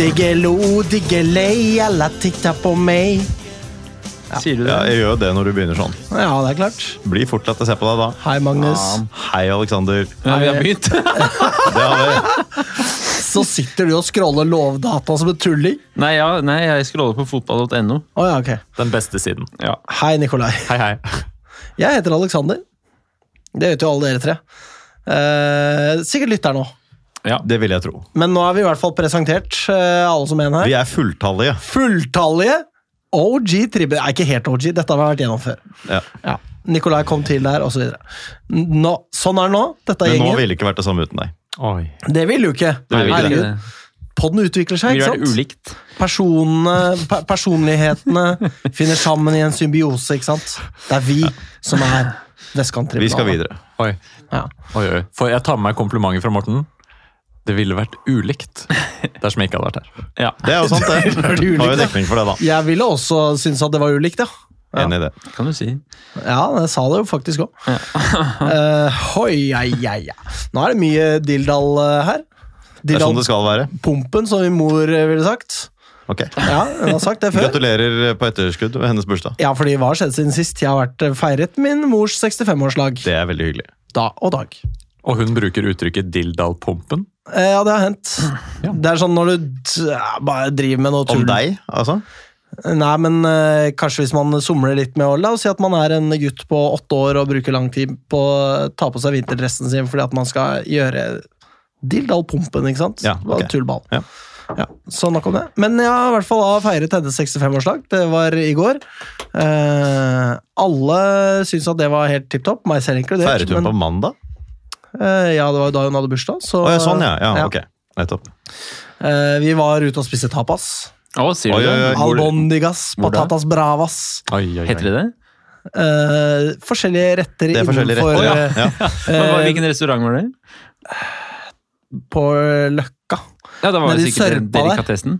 Diggelo, diggelei, alla titta på meg. Sier du det? Ja, jeg gjør jo det når du begynner sånn. Ja, det er klart. Blir fort lett å se på deg da. Hei, Magnus. Hei, Aleksander. Ja, vi har begynt. Det har vi. Så sitter du og scroller lovdata som en tulling. nei, ja, nei, jeg scroller på fotball.no. Oh, ja, ok. Den beste siden. Ja. Hei, Nikolai. Hei, hei. Jeg heter Alexander. Det vet jo alle dere tre. Eh, sikkert lytter nå. Ja. Det vil jeg tro. Men nå er vi i hvert fall presentert, eh, alle som en her. Vi er fulltallige. Fulltallige OG Tribbe. er ikke helt OG, dette har vi vært gjennom før. Ja. Ja. Nikolai kom til der, osv. Nå, sånn er det nå. Dette er Men nå ville det ikke vært det samme uten deg. Oi. Det vil jo ikke. Vil Herregud. Podden utvikler seg, ikke sant? ulikt. Personene, pe personlighetene finner sammen i en symbiose, ikke sant? Det er vi som er Vestkanttribunalet. Vi skal videre. Oi. Ja. Oi, oi. For jeg tar med meg komplimenter fra Morten. Det ville vært ulikt dersom jeg ikke hadde vært her. Ja, Det er jo sant, det. Det ulikt, Har jo dekning for det, da. Jeg ville også synes at det var ulikt, ja. Ja. Enig i det. kan du si. Ja, jeg sa det jo faktisk òg. uh, hoi, ja. Nå er det mye Dildal her. her. Det er sånn det skal være. Pumpen, som min mor eh, ville sagt. Ok. Ja, hun har sagt det før. Gratulerer på etterskudd ved hennes bursdag. Ja, fordi hva har skjedd siden sist? Jeg har vært eh, feiret min mors 65-årslag. Det er veldig hyggelig. Da og dag. Og hun bruker uttrykket Dildal-pumpen. Eh, Ja, det har hendt. Ja. Det er sånn når du ja, bare driver med noe tull. Om deg, altså? Nei, men eh, kanskje hvis man somler litt med å la oss si at man er en gutt på åtte år og bruker lang tid på å ta på seg vinterdressen sin fordi at man skal gjøre Dildalpumpen, ikke sant? Ja, okay. ok. Tullball. Ja. Ja, så nok om det. Men jeg har i hvert fall da feiret hennes 65-årslag. Det var i går. Eh, alle syntes at det var helt tipp topp, meg selv inkludert. Feiret hun men- på mandag? Eh, ja, det var jo da hun hadde bursdag. Så, oh, ja, sånn, ja. ja. ja. Ok. Nettopp. Eh, vi var ute og spiste tapas. Å, sier Oi, du oi, det? oi. Albondigas, patatas bravas. Oi, oi, oi. Heter det det? Uh, forskjellige retter Det er forskjellige innenfor retter. Oh, Ja. Ja. Men Hvilken restaurant var det? På Løkka. Ja, da var det Nede sikkert delikatessen.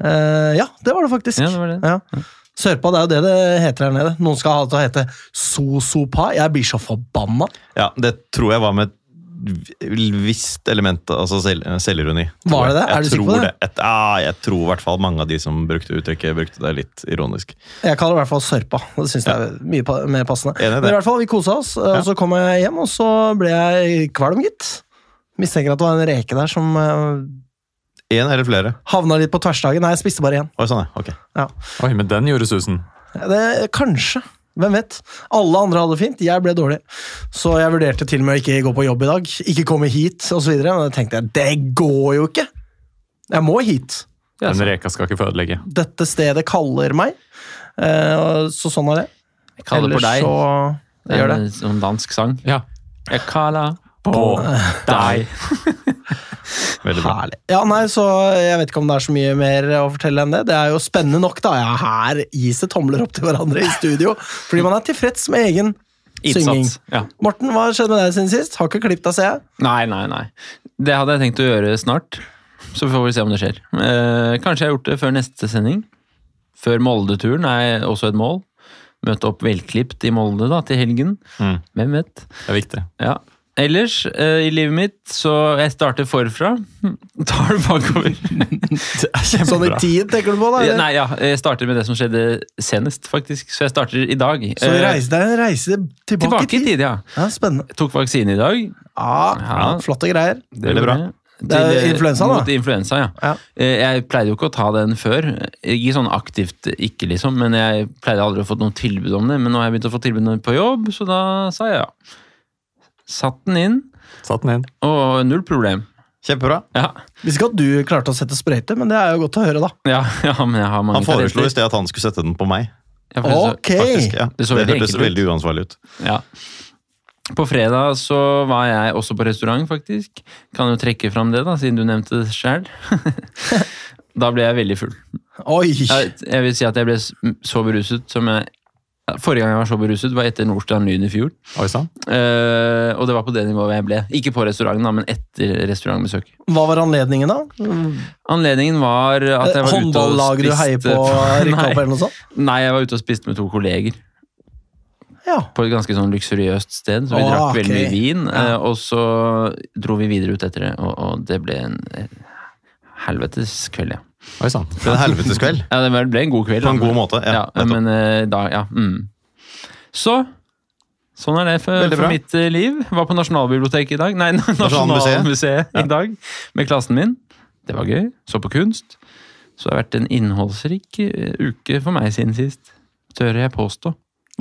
Uh, ja, det var det faktisk. Ja, det var det. Ja. Sørpa, det er jo det det heter her nede. Noen skal ha det til å hete sosopa. Jeg blir så forbanna. ja, det tror jeg var med et visst element altså sel selvironi. Var det jeg. det? Er du sikker på det? det? Et, ah, jeg tror i hvert fall mange av de som brukte uttrykket, brukte det litt ironisk. Jeg kaller det i hvert fall sørpa. Det synes jeg er mye pa- mer passende. Men i hvert fall, vi kosa oss, og så kom jeg hjem, og så ble jeg kvalm, gitt. Mistenker at det var en reke der som eh, Én eller flere? havna litt på tversdagen. Nei, jeg spiste bare én. Oi, sånn, ja. Ok. Ja. Oi, men den gjorde susen. Det, kanskje. Hvem vet? Alle andre hadde det fint, jeg ble dårlig. Så jeg vurderte til og med å ikke gå på jobb i dag. Ikke komme hit, osv. Men da tenkte jeg det går jo ikke! Jeg må hit. Ja, Den reka skal ikke få ødelegge. Dette stedet kaller meg. Eh, så sånn er det. Jeg kaller på Ellers deg. så Det gjør det. En sånn dansk sang. Ja. Jeg kaller På på deg. Veldig bra. Herlig. Ja, nei, så Jeg vet ikke om det er så mye mer å fortelle enn det. Det er jo spennende nok, da. Ja, her gis det tomler opp til hverandre i studio. Fordi man er tilfreds med egen synging. Ja. Morten, hva skjedde med deg siden sist? Har ikke klippet deg, ser jeg. Nei, nei, nei. Det hadde jeg tenkt å gjøre snart. Så får vi se om det skjer. Eh, kanskje jeg har gjort det før neste sending. Før Molde-turen er også et mål. Møte opp velklipt i Molde da, til helgen. Mm. Hvem vet? Det er viktig. Ja. Ellers eh, i livet mitt, så jeg starter forfra. Tar det bakover. Det er Sånn i kjempebra. tid, tenker du på? da? Eller? Nei, ja, jeg starter med det som skjedde senest, faktisk. Så jeg starter i dag. Så reise deg reise tilbake, tilbake i tid, ja. Ja, Spennende. Jeg tok vaksine i dag. Ja, Ja. Flotte greier. Det er bra. Det er eh, influensa, da. Mot influensa, ja. Ja. Eh, Jeg pleide jo ikke å ta den før. Ikke sånn aktivt, ikke liksom, men jeg pleide aldri å få noe tilbud om det. Men nå har jeg begynt å få tilbud på jobb, så da sa jeg ja. Satt den inn, Satt den inn. og null problem. Kjempebra. Ja, Visste ikke at du klarte å sette sprøyte, men det er jo godt å høre, da. ja, ja men jeg har mange Han foreslo i sted at han skulle sette den på meg. Ja, for det så- Ok! Faktisk, ja. Det så Det hørtes veldig uansvarlig ut. Ja. På fredag så var jeg også på restaurant, faktisk. Kan jo trekke fram det, da, siden du nevnte det sjøl. da ble jeg veldig full. Oi! Jeg, jeg vil si at jeg ble så beruset som jeg Forrige gang jeg var så beruset, var etter Nordstrand Lyn i fjor. Oi. Eh, og det var på det nivået jeg ble. Ikke på restauranten, men etter restaurantbesøk. Hva var anledningen, da? Anledningen var at jeg var ute og Håndballaget du heier på, nei, eller noe sånt? nei, jeg var ute og spiste med to kolleger. Ja. På et ganske sånn luksuriøst sted, så vi oh, drakk veldig mye vin. Ja. eh, og så dro vi videre ut etter det, og, og det ble en eh, helvetes kveld, ja. Oi sann. Det ble en helvetes kveld. Ja, det ble en god kveld. På en god måte. Ja, Ja, men eh, da, ja. Mm. Så Sånn er det for, for mitt eh, liv. Var på Nasjonalbiblioteket i dag. Nei, Nasjonalmuseet. I dag med klassen min. Det var gøy. Så på kunst. Så det har vært en innholdsrik eh, uke for meg siden sist. Tør jeg påstå.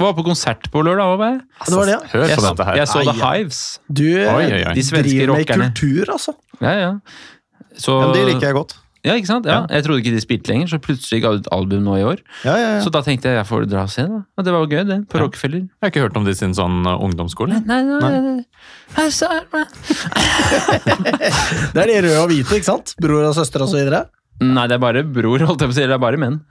Var på konsert på lørdag òg, jeg. Det var det, ja. Hør Jeg, på så- dette her. jeg så The. Hives. Du Oi, oi, oi. De driver med rockerne. kultur, altså. Ja, ja. Så, Ja, men det liker jeg godt. Ja, ikke sant? Ja. Jeg trodde ikke de spilte lenger, så plutselig ga de ut album nå i år. Ja, ja, Så da tenkte jeg jeg får dra og se, da. Og det var jo gøy, det. På. Rockefeller. Jeg har ikke hørt om de siden sånn uh, ungdomsskole. Nei, nei, nei. nei. meg. Det er de røde og hvite, ikke sant? Bror og søster og så videre. Nei, det er bare bror, holdt jeg på å si. Det er bare menn.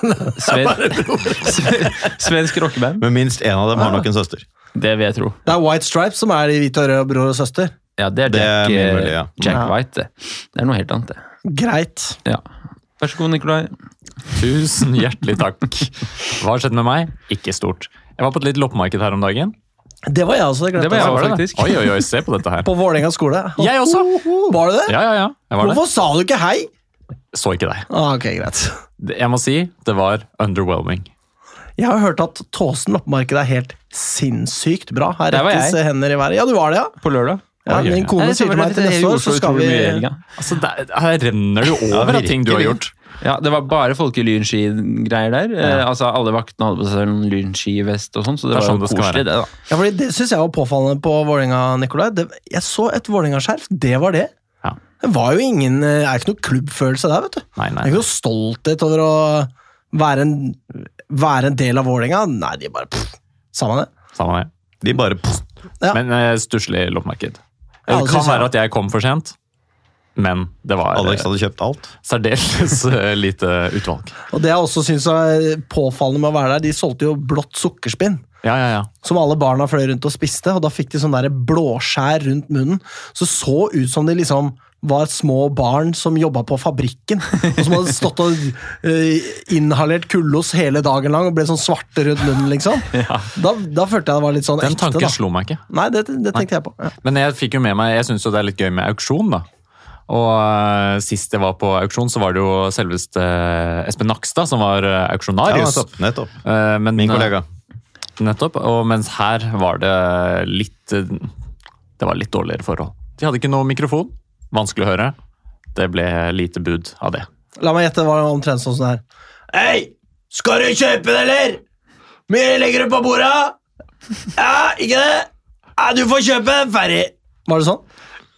Sven, sve- svensk rockeband. Men minst én av dem har nok en søster. Det vil jeg tro. Det er White Stripes som er de hvite og røde bror og søster. Ja, det er Det Jack, er eh, mulig, ja. Jack White, det. Det er noe helt annet, det. Greit. Ja. Vær så god, Nikolai. Tusen hjertelig takk. Hva har skjedd med meg? Ikke stort. Jeg var på et litt loppemarked her om dagen. Det var jeg også. Det Det var jeg jeg. også, faktisk. Oi, oi, oi, se på dette her. På Vålerenga skole. Jeg også. Var det det? Ja, ja, ja. Jeg var det. Hvorfor sa du ikke hei? Så ikke deg. Ah, ok, greit. Jeg må si det var underwhelming. Jeg har hørt at Tåsen loppemarked er helt sinnssykt bra. Her var rettes jeg. hender i været. Ja, du var det, ja. På lørdag. Ja Oi, min kone sier til meg til neste år, så skal vi Altså, der, her renner det jo over av ting du har gjort. Ja, Det var bare folk i lynskigreier der. Eh, altså, Alle vaktene hadde på seg en lynskivest og sånn, så det, Det var sånn det koselig, det, da. Ja, fordi Det syns jeg var påfallende på Vålerenga, Nikolai. Det, jeg så et Vålerenga-skjerf. Det var det. Ja. Det var jo ingen er ikke noe klubbfølelse der, vet du. Nei, Det er ikke noe stolthet over å være en, være en del av Vålerenga. Nei, de bare pff, Samme det. Samme det. De bare pff, Ja. Men eh, stusslig loppemarked. Ja, Det kan være at jeg kom for sent, men det var Alex hadde kjøpt alt. særdeles eh, lite utvalg. Og det jeg også syns er påfallende med å være der, de solgte jo blått sukkerspinn. Ja, ja, ja. Som alle barna fløy rundt og spiste, og da fikk de sånn der blåskjær rundt munnen. Så så ut som de liksom var små barn som jobba på fabrikken, og som hadde stått og eh, inhalert kullos hele dagen lang og ble sånn svarte rundt munnen, liksom. Ja. Da, da følte jeg det var litt sånn Den ekte, tanken da. slo meg ikke. Nei, det, det tenkte jeg på. Ja. Men jeg fikk jo med meg, jeg syns jo det er litt gøy med auksjon, da. Og uh, sist jeg var på auksjon, så var det jo selveste Espen Nakstad som var eh, Ja, auksjonarius. nettopp. nettopp. Eh, men, Min kollega. Nettopp. Og mens her var det litt Det var litt dårligere forhold. De hadde ikke noe mikrofon. Vanskelig å høre. Det ble lite bud av det. La meg gjette, det var omtrent sånn her. Hei! Skal du kjøpe det, eller? Mye legger du på bordet? Ja, ikke det? Ja, du får kjøpe den, ferdig. Var det sånn?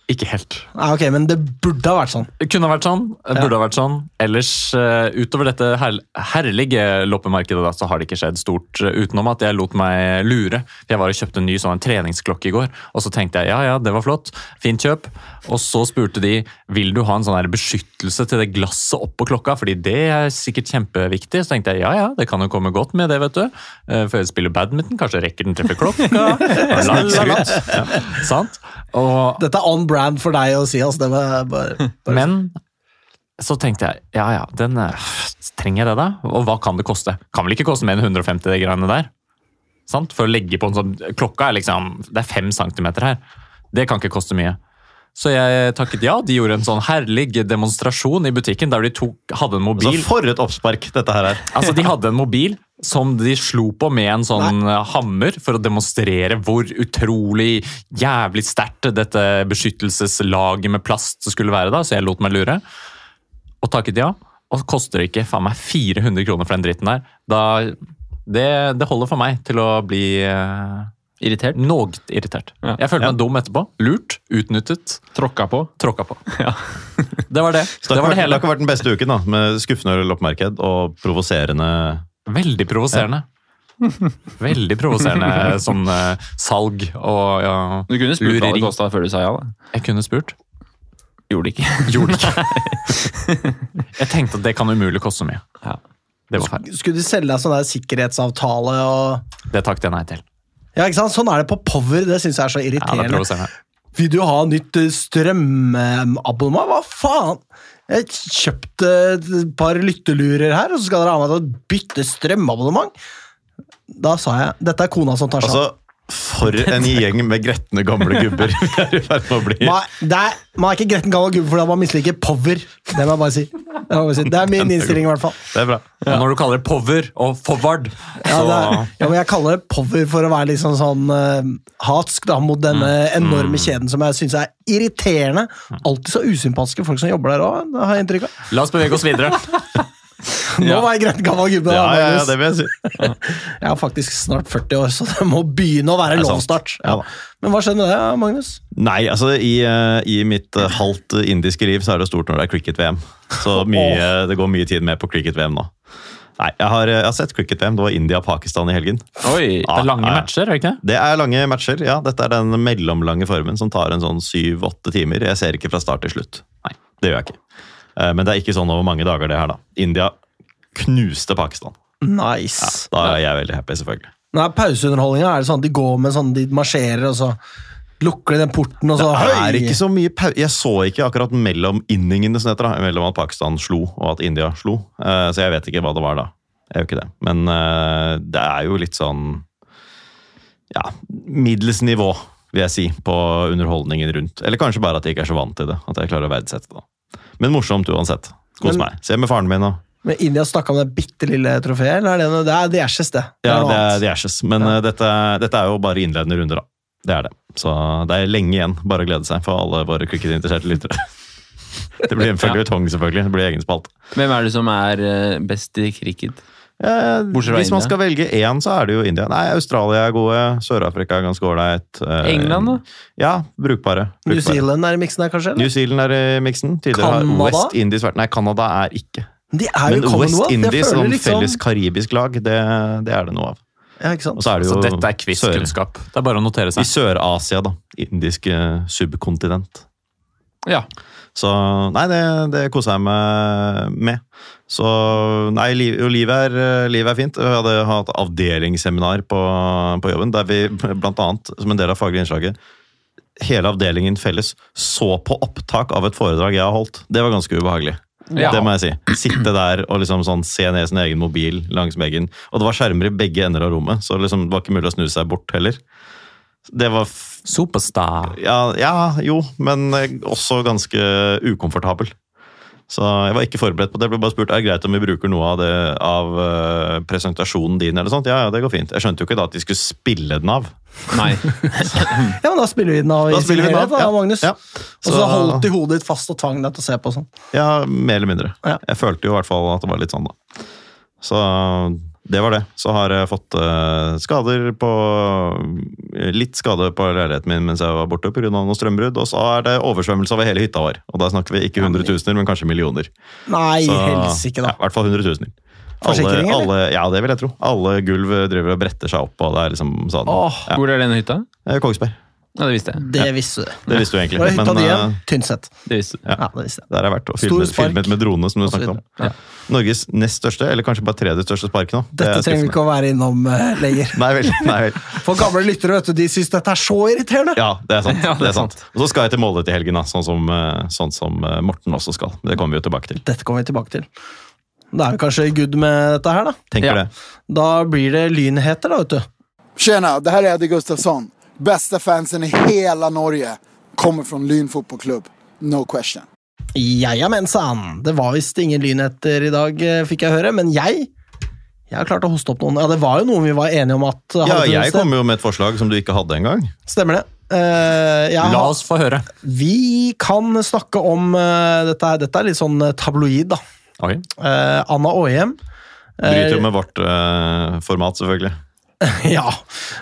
Ikke helt. Ah, ok, men det burde ha vært sånn. Det kunne ha vært sånn. det Burde ha vært sånn. Ellers, eh, utover dette her, herlige loppemarkedet, da, så har det ikke skjedd stort. eh, utenom at jeg lot meg lure. Jeg var og kjøpte en ny sånn en treningsklokke i går, og så tenkte jeg ja, ja, det var flott. Fint kjøp. Og så spurte de vil du ha en sånn her beskyttelse til det glasset oppå klokka, fordi det er sikkert kjempeviktig. Så tenkte jeg ja, ja, det kan jo komme godt med det, vet du. Eh, Før jeg spiller badminton, kanskje rekker den treffer klokka. La, la, la. Ja, sant? Og Dette er on brand for deg å si, altså. Det var bare, bare men så tenkte jeg ja ja, den eh, trenger jeg det da? Og hva kan det koste? Kan vel ikke koste mer enn 150 de greiene der? Sant? For å legge på en sånn Klokka er liksom Det er fem centimeter her. Det kan ikke koste mye. Så jeg takket ja. De gjorde en sånn herlig demonstrasjon i butikken der de tok, hadde en Altså, Så for et oppspark dette her er. Altså, De hadde en mobil som de slo på med en sånn Nei. hammer for å demonstrere hvor utrolig jævlig sterkt dette beskyttelseslaget med plast skulle være. da, Så jeg lot meg lure. Og takket ja. Og så koster det ikke faen meg 400 kroner for den dritten der. Da, det, det holder for meg til å bli eh, Irritert. noe irritert. Ja. Jeg følte Ja. meg dum etterpå. Lurt. Utnyttet. Tråkka på. Tråkka på. Det var det. Så det, Det har var vært- det det har ikke vært den beste uken, da, med skuffende loppemarked og provoserende Veldig provoserende. Veldig provoserende sånn uh, salg og ja, Du kunne spurt hva lureri. det kosta før du sa ja. da. Jeg kunne spurt. Gjorde det ikke. Gjorde det ikke. Jeg tenkte at det kan umulig koste så mye. Ja. Det var feil. Skulle de selge deg sånn der sikkerhetsavtale og Det takket jeg nei til. Ja, ikke sant? Sånn er det på Power. Det syns jeg er så Ja, er irriterende. provoserende. Vil du ha nytt eh, strømabonnement? Hva faen? Jeg kjøpte et par lyttelurer her, og så skal dere ha meg til å bytte strømabonnement? Da sa jeg Dette er kona som tar seg av. Altså, for en gjeng med gretne gamle gubber vi er i ferd med å bli. Man, det er- man er ikke gretten gammel gubbe fordi man misliker Power. Det må jeg bare si. Det, si. det er min innstilling, i hvert fall. Det er bra. Ja. Når du kaller det power og forward, Ja, så er, ja, men jeg kaller det power for å være litt sånn, sånn eh, hatsk da, mot denne enorme kjeden som jeg syns er irriterende. Alltid så usympatiske folk som jobber der òg, har jeg inntrykk av. la oss bevege oss videre. Nå Ja. var jeg greit gammel gubbe. Ja, ja, ja, det vil jeg si. Jeg er faktisk snart 40 år, så det må begynne å være lov snart. Ja Ja. Men hva skjedde med det, Magnus? Nei, altså i, eh, i mitt eh, halvt indiske liv så er det stort når det er cricket-VM. Så mye, det går mye tid med på cricket-VM nå. Nei, jeg har, jeg har sett cricket-VM. Det var India-Pakistan i helgen. Oi. Det er lange Ja, ja. matcher, er det ikke det? Det er lange matcher. ja. Dette er den mellomlange formen som tar en sånn syv-åtte timer. Jeg ser ikke fra start til slutt. Nei, det gjør jeg ikke. Eh, Men det er ikke sånn over mange dager, det her, da. India knuste Pakistan. Nice. Da er jeg veldig happy, selvfølgelig. Nei, Pauseunderholdninga er det sånn at de går med sånn, de marsjerer, og så lukker de den porten, og så Det er høy! ikke så mye pau... Jeg så ikke akkurat mellom inningene, som heter, da, mellom at Pakistan slo og at India slo. Eh, Så jeg vet ikke hva det var da. Jeg gjør ikke det. Men eh, det er jo litt sånn Ja, middels nivå, vil jeg si, på underholdningen rundt. Eller kanskje bare at jeg ikke er så vant til det. At jeg klarer å verdsette det. da. Men morsomt uansett. Kos meg. Se med faren min og Men India snakka om det bitte lille trofeet, eller er det noe? Det er The Ashes, det. Det Ja, det er. The Ashes. Men Ja. eh, dette, dette er jo bare innledende runder, da. Det er det. Så det er lenge igjen. Bare å glede seg for alle våre cricketinteresserte lyttere. Det blir en føljetong, selvfølgelig. Det blir egen spalte. Hvem er det som er eh, best i cricket? Eh, hvis man India. skal velge én, så er det jo India. Nei, Australia er gode. Sør-Afrika er ganske ålreit. Eh, England, da? Ja, brukbare. New. Zealand er i miksen her, kanskje? New Zealand er i miksen. Tidligere har Canada? West Indies vært Nei, Canada er ikke. De er jo Men West Indies som liksom- felles karibisk lag, det, det er det noe av. Ja, ikke sant? Og så er det Så jo dette er Sør- quiz-kunnskap. Det er bare å notere I. Sør-Asia, da. Indiske subkontinent. Ja. Så nei, det, det koser jeg meg med. Så nei, jo, livet, er, livet er fint. Vi hadde hatt avdelingsseminar på, på jobben, der vi annet, som en del av faglig innslaget, hele avdelingen felles så på opptak av et foredrag jeg har holdt. Det var ganske ubehagelig. Ja. Det må jeg si. Sitte der og liksom sånn, se ned i sin egen mobil langs veggen. Og det var skjermer i begge ender av rommet, så liksom, det var ikke mulig å snu seg bort heller. Det var Superstar. ja, ja, jo, men eh, også ganske ukomfortabel. Så jeg var ikke forberedt på det. Jeg ble bare spurt er det greit om vi bruker noe av, det, av uh, presentasjonen din. eller sånt. Ja, ja, det går fint. Jeg skjønte jo ikke da at de skulle spille den av. Nei. Ja, men Da spiller vi den av Da i sin spiller vi den helhet, av, da, ja. Magnus. Ja. Og så holdt de hodet ditt fast og tvang deg til å se på sånn. Ja, mer eller mindre. Ja. Jeg følte jo i hvert fall at det var litt sånn, da. Så det var det. Så har jeg fått eh, skader på Litt skade på leiligheten min mens jeg var borte pga. noe strømbrudd. Og så er det oversvømmelse over hele hytta vår. Og da snakker vi ikke hundretusener, men kanskje millioner. Nei, Så- da. Ja. I hvert fall hundretusener. Forsikring, alle, eller? alle, ja, det vil jeg tro. Alle gulv driver og bretter seg opp, og det er liksom sånn. Åh, Ja. Hvor er denne hytta? Eh, Kongsberg. Ja, det visste jeg. det visste du. Det visste du egentlig. Var det hytta men, di eh, igjen? Tynset. Det visste du. Ja. Ja, det visste jeg. Der har jeg vært og filmet, filmet med drone, som du snakket om. Ja. Norges nest største, eller kanskje bare tredje største spark nå. Dette er trenger vi ikke å være innom uh, lenger. Nei vel. Nei vel. For gamle lyttere vet du, de syns dette er så irriterende. Ja, det er sant. Ja, det er sant. Og så skal jeg til Molde til helgen, da, sånn som, eh, sånn som eh, Morten også skal. Det kommer vi jo tilbake til. Dette kommer vi tilbake til. Da er vi kanskje good med dette her, da. Tenker Ja. det. Da blir det lynheter, da, vet du. Tjena, det her er Eddie Gustafsson. Bästa fansen i hela Norge kommer från Lyn fotbollklubb. No question. Jajamensan. Det var visst ingen lynheter i dag, eh, fikk jeg høre, men jeg jeg har klart å hoste opp noen. Ja, Det var jo noen vi var enige om at Ja, jeg kom jo med et forslag som du ikke hadde engang. Stemmer det. Uh, ja. La oss få høre. Vi kan snakke om uh, dette, er- dette er litt sånn eh, tabloid, da. Okay. Uh, Anna Åhjem. Bryter jo Eh, med vårt eh, format, selvfølgelig. Ja,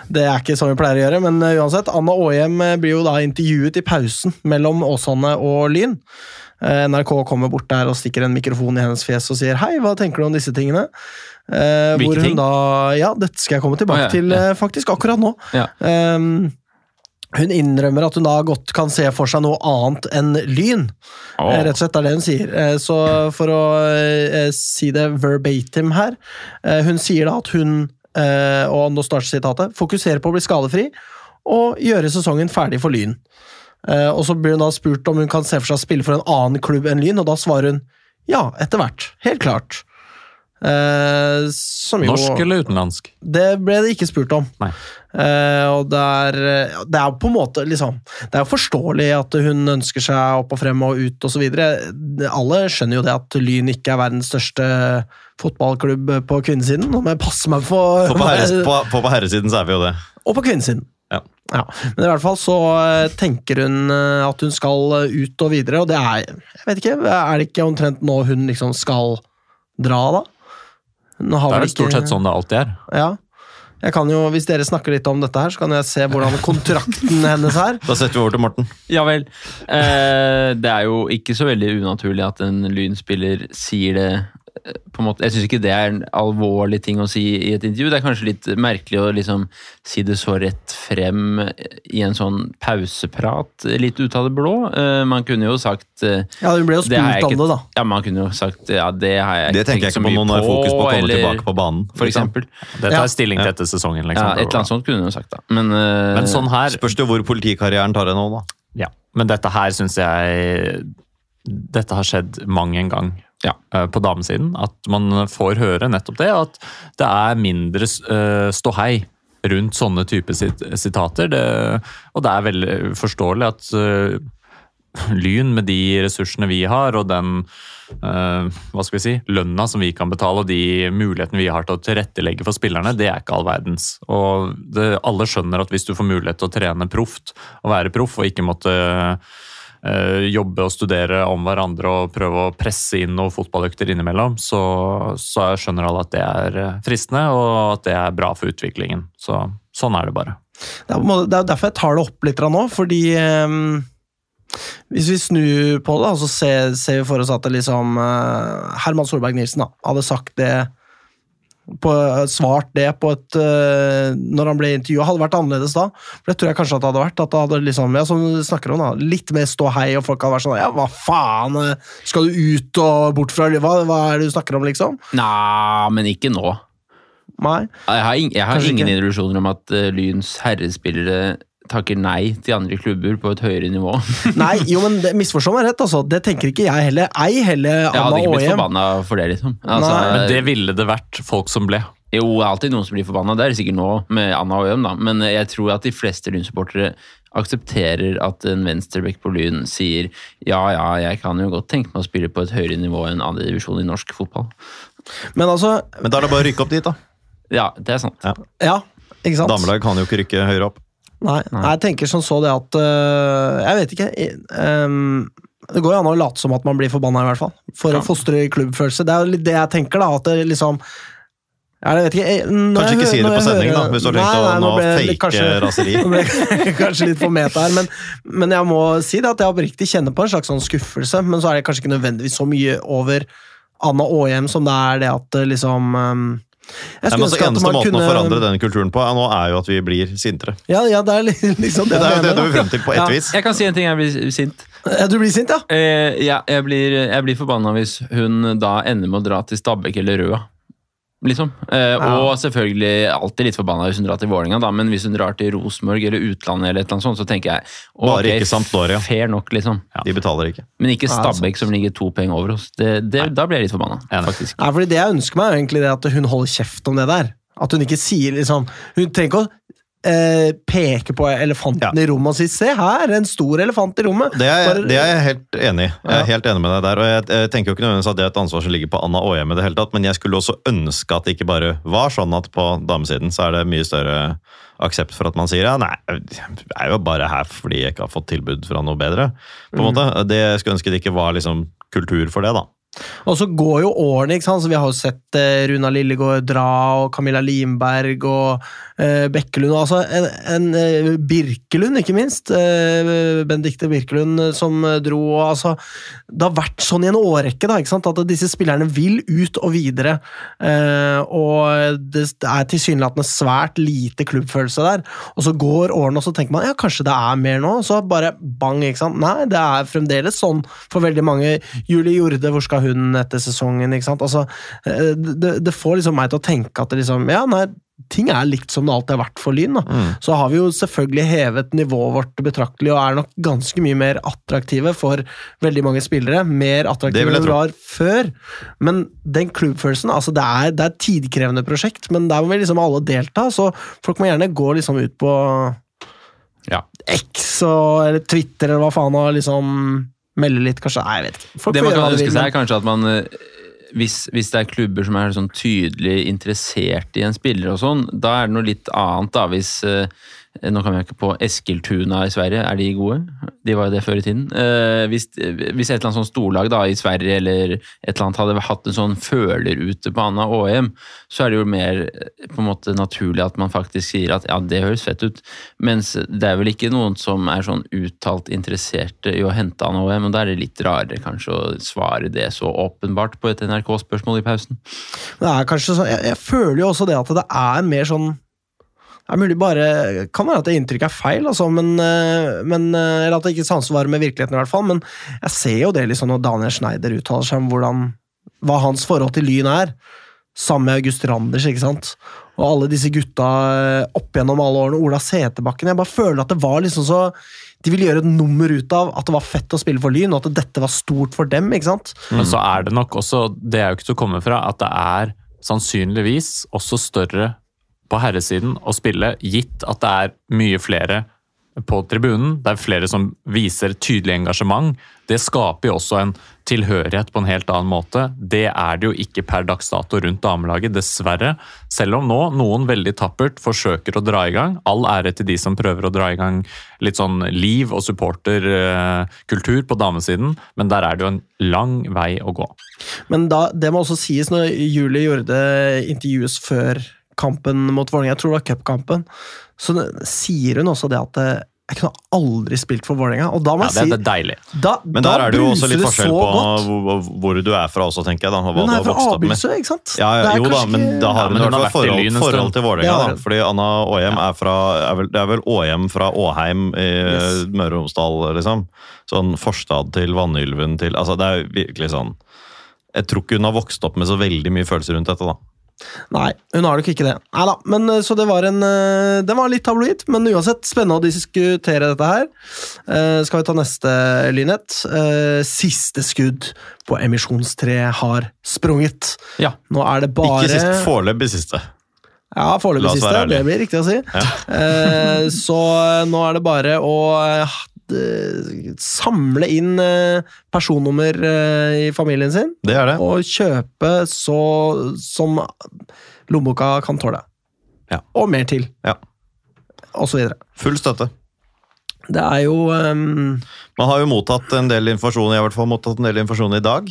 det er ikke sånn vi pleier å gjøre, men eh, uansett. Anna Aahjem eh, blir jo da intervjuet i pausen mellom Åsane og Lyn. Eh, NRK kommer bort der og stikker en mikrofon i hennes fjes og sier 'hei, hva tenker du om disse tingene'? Eh, hvor hun da Ja, dette skal jeg komme tilbake ah, ja, til ja. faktisk akkurat nå. Ja. Um, hun innrømmer at hun da godt kan se for seg noe annet enn Lyn. Eh, Rett og slett er det hun sier. Så for å si det verbatim her Hun sier da at hun, eh, og nå starter sitatet, fokusere på å bli skadefri og gjøre sesongen ferdig for Lyn. Eh, Og så blir hun da spurt om hun kan se for seg å spille for en annen klubb enn Lyn, og da svarer hun ja, etter hvert. Helt klart. Som jo Norsk eller utenlandsk? Det ble det ikke spurt om. Eh, og det er, det er på en måte liksom Det er forståelig at hun ønsker seg opp og frem og ut osv. Alle skjønner jo det at Lyn ikke er verdens største fotballklubb på kvinnesiden. Nå må jeg passe meg for På, på, herres, på, på, på herresiden så er vi jo det. Og på kvinnesiden. Ja. Men i hvert fall så eh, tenker hun at hun skal ut og videre, og det er Jeg vet ikke, er det ikke omtrent nå hun liksom skal dra, da? Nå har Det er vel vel stort sett sånn det alltid er. Ja. Jeg kan jo, Hvis dere snakker litt om dette, her, så kan jeg se hvordan kontrakten hennes er. Da setter vi over til Morten. Ja vel. Eh, det er jo ikke så veldig unaturlig at en Lyn-spiller sier det på en måte, Jeg syns ikke det er en alvorlig ting å si i et intervju. Det er kanskje litt merkelig å liksom si det så rett frem i en sånn pauseprat, litt ut av det blå. Eh, man kunne jo sagt eh, Ja, Hun ble jo spurt om det, da. Ja, man kunne jo sagt ja, det har jeg Det tenker tenkt så mye på Det mye nå når det er fokus på å komme eller- tilbake på banen. For liksom. eksempel. Det Ja. tar stilling til etter sesongen. Liksom. Ja, et eller annet sånt kunne hun jo sagt, da. Men, eh, Men sånn her Spørs det hvor politikarrieren tar deg nå, da. Ja, men dette her syns jeg Dette har skjedd mang en gang Ja. eh, på damesiden. At man får høre nettopp det, at det er mindre eh, ståhei rundt sånne typer sit sitater. Det, og det er veldig forståelig at uh, Lyn, med de ressursene vi har, og den uh, hva skal vi si, lønna som vi kan betale, og de mulighetene vi har til å tilrettelegge for spillerne, det er ikke all verdens. Og det, alle skjønner at hvis du får mulighet til å trene proft, og være proff, og ikke måtte eh, jobbe og studere om hverandre og prøve å presse inn noen fotballøkter innimellom, så, så skjønner alle at det er eh, fristende, og at det er bra for utviklingen. Så sånn er det bare. Det er, er derfor jeg tar det opp litt nå, fordi ehm, Hvis vi snur på det, så ser, ser vi for oss at det liksom eh, Herman Solberg Nilsen da, hadde sagt det på, svart det på et eh, Når han ble intervjua, hadde vært annerledes da. For Det tror jeg kanskje at det hadde vært. At det hadde liksom, ja, som du snakker om da, Litt mer ståhei, og folk hadde vært sånn Ja, hva faen? eh, Skal du ut og bort fra Hva, hva er det du snakker om, liksom? Nei, men ikke nå. Nei. Jeg har, ing- jeg har ingen ikke. illusjoner om at uh, Lyns herrespillere takker nei til andre klubber på et høyere nivå. Nei, jo, men misforstå meg rett, altså. Det tenker ikke jeg heller. Ei heller Jeg hadde ikke blitt Åhjem. forbanna for det, liksom. Altså, Men det ville det vært folk som ble. Jo, det er alltid noen som blir forbanna. Det er det sikkert nå med Anna og Øyem, da. Men jeg tror at de fleste Lyn-supportere aksepterer at en venstreback på Lyn sier ja, ja, jeg kan jo godt tenke meg å spille på et høyere nivå enn andre divisjon i norsk fotball. Men altså, Men da er det bare å rykke opp dit, da. Ja, det er sant. ja. Ikke sant? Damelag kan jo ikke rykke høyere opp. Nei, nei, jeg tenker som så det at øh, Jeg vet ikke. i- ehm, det går jo an å late som at man blir forbanna, i hvert fall. For å fostre klubbfølelse. Det er jo litt det jeg tenker, da. At det liksom jeg vet ikke, jeg, Kanskje ikke si det på jeg sending, da, hvis du har tenkt å nå ble fake kanskje- raseri. Nå ble kanskje litt for meta her, men, men jeg må si det at jeg oppriktig kjenner på en slags sånn skuffelse. Men så er det kanskje ikke nødvendigvis så mye over Anna Aahjem som det er det at eh, liksom jeg Nei, skulle men altså, eneste man måten å forandre den kulturen på, ja, nå er jo at vi blir sintere. Ja, ja, det er li- liksom Det det er det, det vil frem til, på ett Ja, vis. jeg kan si en ting jeg blir sint. Du blir sint, ja? Eh, ja, jeg blir, jeg blir forbanna hvis hun da ender med å dra til Stabæk eller Røa. Liksom. Eh, Og selvfølgelig alltid litt forbanna hvis hun drar til Vålinga, da, men hvis hun drar til Rosenborg eller utlandet, eller et eller annet sånt, så tenker jeg okay, Bare ikke Sampdoria. Fair nok, liksom. De betaler ikke. Men ikke Ja, Stabæk, som ligger to poeng over oss. Det, det, da blir jeg litt forbanna, faktisk. Nei, fordi Det jeg ønsker meg, er egentlig det at hun holder kjeft om det der. At hun ikke sier liksom Hun trenger ikke å eh, peke på elefanten Ja. i rommet og si 'se her, en stor elefant i rommet'. Det er, Bare- det er jeg helt enig i. Jeg er helt enig med deg der. og jeg, jeg tenker jo ikke nødvendigvis at det er et ansvar som ligger på Anna Aahjem, i det hele tatt, men jeg skulle også ønske at det ikke bare var sånn at på damesiden så er det mye større aksept for at man sier ja, nei, jeg er jo bare her fordi jeg ikke har fått tilbud fra noe bedre. på en måte. Det jeg skulle ønske det ikke var liksom kultur for det, da. Og så går jo årene, ikke sant? Så vi har jo sett eh, Runa Lillegård dra, og Camilla Limberg og eh, Bekkelund, og altså en, en eh, Birkelund, ikke minst. Eh, Benedicte Birkelund eh, som dro, og altså Det har vært sånn i en årrekke, da, ikke sant? At disse spillerne vil ut og videre. Eh, og det er tilsynelatende svært lite klubbfølelse der. Og så går årene, og så tenker man ja, kanskje det er mer nå. Så bare bang, ikke sant. Nei, det er fremdeles sånn for veldig mange. Julie Jorde, hvor skal hun etter sesongen? ikke sant? Altså, eh, det, det får liksom meg til å tenke at liksom Ja, nei, ting er likt som det alltid har vært for Lyn. Mm. Så har vi jo selvfølgelig hevet nivået vårt betraktelig og er nok ganske mye mer attraktive for veldig mange spillere. Mer attraktive enn vi var før. Men den klubbfølelsen altså det, er, det er et tidkrevende prosjekt, men der må vi liksom alle delta. Så folk må gjerne gå liksom ut på Ja. X og, eller Twitter eller hva faen og liksom melde litt, kanskje. Nei, jeg vet ikke. Folk Det man kan ønske seg, er kanskje at man eh, hvis, hvis det er klubber som er sånn tydelig interessert i en spiller og sånn, da er det noe litt annet, da. Hvis eh, Nå kan vi ikke på Eskiltuna i Sverige, er de gode? De var jo det før i tiden. Eh, hvis, hvis et eller annet sånn storlag da, i Sverige eller et eller annet hadde hatt en sånn føler ute på Anna OM, så er det jo mer eh, på en måte naturlig at man faktisk sier at ja, det høres fett ut. Mens det er vel ikke noen som er sånn uttalt interesserte i å hente Anna OM, og da er det litt rarere kanskje å svare det så åpenbart på et NRK-spørsmål i pausen. Det er kanskje sånn, jeg, jeg føler jo også det at det er mer sånn er mulig bare, Kan være at det inntrykket er feil, altså, men, eh, men, eh, eller at det ikke samsvarer med virkeligheten. i hvert fall, Men jeg ser jo det liksom når Daniel Schneider uttaler seg om hvordan, hva hans forhold til Lyn er. Sammen med August Randers, ikke sant. Og alle disse gutta eh, opp gjennom alle årene. Ola Seterbakken. Jeg bare føler at det var liksom så De ville gjøre et nummer ut av at det var fett å spille for Lyn, og at dette var stort for dem. ikke sant? Men så er det nok også, det er jo ikke til å komme fra, at det er sannsynligvis også større på herresiden å spille, gitt at det er mye flere på tribunen. Det er flere som viser tydelig engasjement. Det skaper jo også en tilhørighet på en helt annen måte. Det er det jo ikke per dags dato rundt damelaget, dessverre. Selv om nå noen veldig tappert forsøker å dra i gang. All ære til de som prøver å dra i gang litt sånn liv og supporterkultur på damesiden, men der er det jo en lang vei å gå. Men da, det må også sies når Julie gjorde intervjuet før kampen mot Vålerenga, jeg tror det var cupkampen, så sier hun også det at eh, jeg kunne aldri spilt for Vålerenga. Og da må Ja, det, si det er deilig. da, Men der er det jo også litt forskjell på godt. hvor, hvor du er fra også, tenker jeg. da, hva Hun er fra. Abildsø, ikke sant? Ja, ja, jo da, men da Ja, har hun men hun har vært forhold, Lyn forhold til Vålerenga. Ja, er- fordi Anna Åhjem er, fra, er, vel, det er vel Åhjem fra Åheim i Yes. Møre og Romsdal, liksom. Sånn forstad til Vannylven til Altså, det er virkelig sånn Jeg tror ikke hun har vokst opp med så veldig mye følelser rundt dette, da. Nei, hun har nok ikke det. Nei da, men eh, så det var en eh, Den var litt tabloid, men uansett spennende å diskutere dette her. Eh, skal vi ta neste lynhet? Eh, siste skudd på emisjonstreet har sprunget. Ja. Nå er det bare Ikke sist, foreløpig siste. Ja, foreløpig siste. Det blir riktig å si. Eh, så nå er det bare å eh, samle inn eh, personnummer eh, i familien sin Det er det. og kjøpe så som lommeboka kan tåle. Ja. Og mer til. Ja. Og så videre. Full støtte. Det er jo um... Man har jo mottatt en del informasjon, jeg har i hvert fall mottatt en del informasjon i dag,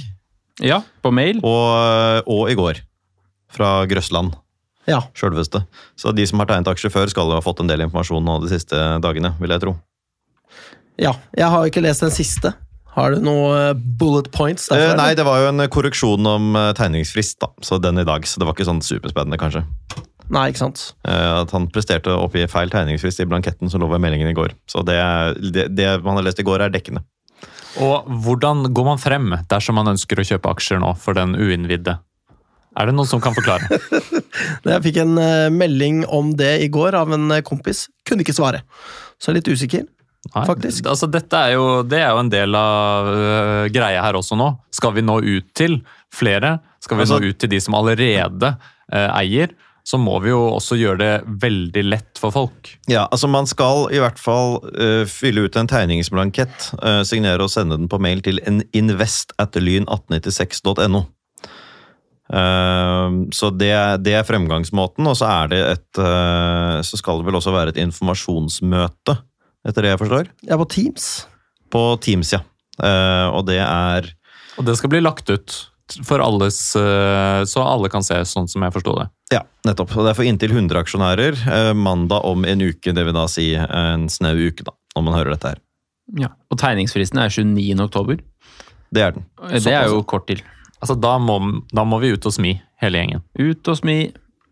Ja, på mail. og, og i går. Fra Grøsland. Ja. Sjølveste. Så de som har tegnet aksjer før, skal jo ha fått en del informasjon nå de siste dagene, vil jeg tro. Ja. Jeg har ikke lest den siste. Har du noe eh, bullet points Derfor, uh, nei, det var jo en korreksjon om eh, tegningsfrist, da. Så den i dag. Så det var ikke sånn superspennende, kanskje. nei, ikke sant. Uh, at han presterte å oppgi feil tegningsfrist i blanketten som lå ved meldingen i går. Så det, det, det man har lest i går, er dekkende. Og hvordan går man frem dersom man ønsker å kjøpe aksjer nå for den uinnvidde? Er det noen som kan forklare? Jeg fikk en eh, melding om det i går av en eh, kompis. Kunne ikke svare. Så jeg er litt usikker. Nei, Faktisk. Altså, er jo, det er jo en del av uh, greia her også nå. Skal vi nå ut til flere? Skal vi Altså- nå ut til de som allerede uh, eier? Så må vi jo også gjøre det veldig lett for folk. Ja, altså Man skal i hvert fall uh, fylle ut en tegningsblankett, signere og sende den på mail til en invest at lyn1896.no. Eh, så det, det er fremgangsmåten, og så er det et Så skal det vel også være et informasjonsmøte, etter det jeg forstår, er på Teams. på Teams, ja. Uh, og det er Og det skal bli lagt ut for alles, uh, så alle kan se, sånn som jeg forsto det. Ja, nettopp. Og det er for inntil 100 aksjonærer. Uh, mandag om en uke, det vil da si en snau uke, da, når man hører dette her. Ja. Og tegningsfristen er 29. oktober. Det er den. Det er jo kort til. Altså, da må, da må vi ut og smi, hele gjengen. Ut og smi.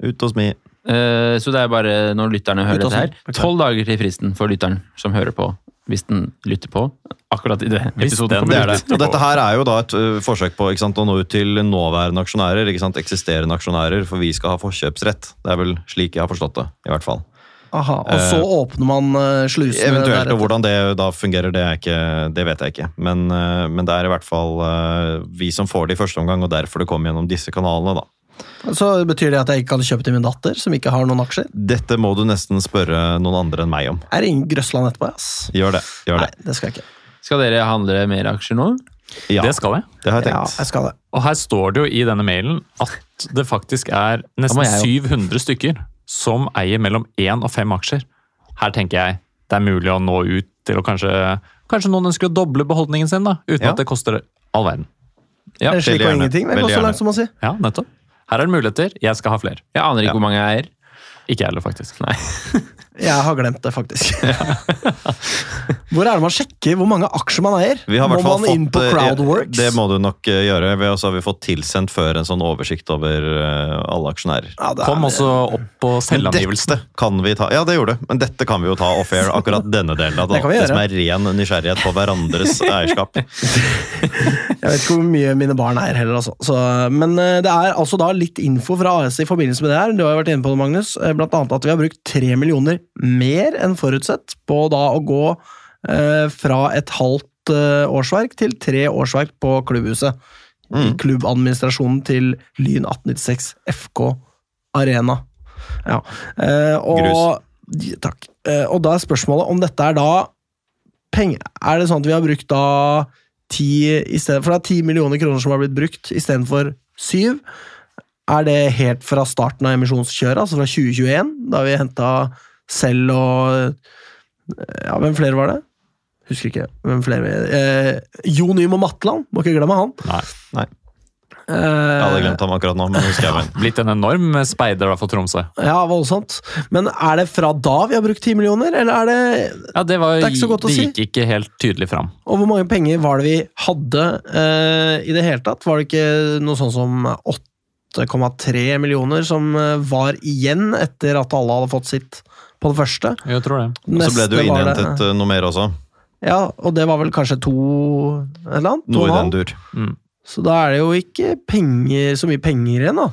Ut og mi. Eh, Så det er bare når lytterne hører dette her. smi. Tolv dager til fristen for lytteren som hører på. hvis den lytter på akkurat i det episoden Det er det. Og dette her er jo da et uh, forsøk på ikke sant, å nå ut til nåværende aksjonærer, ikke sant, eksisterende aksjonærer, for vi skal ha forkjøpsrett. Det er vel slik jeg har forstått det, i hvert fall. Aha, og så åpner man eh, slusene Eventuelt, deretter. og hvordan det da fungerer, det, er ikke, det vet jeg ikke. Men, men det er i hvert fall vi som får det i første omgang, og derfor det kommer gjennom disse kanalene, da. Så betyr det at jeg ikke kan kjøpe til min datter, som ikke har noen aksjer? Dette må du nesten spørre noen andre enn meg om. Er ingen Grøsland etterpå, ass. Gjør det. gjør Nei, det. det skal jeg ikke. Skal dere handle mer aksjer nå? Ja, Det skal jeg. det har jeg Ja, tenkt. jeg skal det. Og her står det jo i denne mailen at det faktisk er Da må nesten jeg 700 stykker som eier mellom én og fem aksjer. Her tenker jeg det er mulig å nå ut til å kanskje Kanskje noen ønsker å doble beholdningen sin, da, uten Ja. at det koster all verden. Ja, det er slik og gjerne. ingenting. Det Veldig går så gjerne. langt som å si. Ja, nettopp. Her er det muligheter. Jeg skal ha flere. Jeg aner ikke Ja. hvor mange jeg eier. Ikke jeg heller, faktisk. Nei. Jeg har glemt det, faktisk. Hvor er det man sjekker hvor mange aksjer man eier? Vi har Må man fått, inn på eh, Crowdworks? Det må du nok eh, gjøre. Vi også har vi fått tilsendt før en sånn oversikt over eh, alle aksjonærer. Ja, er- Kom også opp på selvangivelse. kan vi ta Ja, det gjorde det. Men dette kan vi jo ta off-air. Akkurat denne delen av det. Det det som er ren nysgjerrighet på hverandres eierskap. Jeg vet ikke hvor mye mine barn eier heller, altså. Så, men det er altså da litt info fra AS i forbindelse med det her. Du har jo vært inne på det, Magnus. Blant annet at vi har brukt tre millioner mer enn forutsett på da å gå eh, fra et halvt eh, årsverk til tre årsverk på klubbhuset. I Mm. klubbadministrasjonen til Lyn 1896 FK Arena. Ja. Eh, og, Takk. Eh, og da er spørsmålet om dette er da penger Er det sånn at vi har brukt da ti i stedet, For det er ti millioner kroner som har blitt brukt istedenfor syv. Er det helt fra starten av emisjonskjøret, altså fra 2021, da vi henta selv og Ja, hvem flere var det? Husker ikke. Hvem flere eh, Jo Nymo Matland, må ikke glemme han. Nei. nei. Jeg hadde glemt ham akkurat nå, men husker jeg vel. Blitt en enorm speider da for Tromsø. Ja, voldsomt. Men er det fra da vi har brukt ti millioner, eller er det Ja, det, var, Det er ikke så godt å det si. gikk ikke helt tydelig fram. Og hvor mange penger var det vi hadde uh, i det hele tatt? Var det ikke noe sånn som 8,3 millioner som eh, var igjen etter at alle hadde fått sitt på det første? Jeg tror det. Og så ble det jo innhentet det, noe mer også. Ja, og det var vel kanskje to eller annet? Noe i den dur. Mm. Så da er det jo ikke penger, så mye penger igjen, da.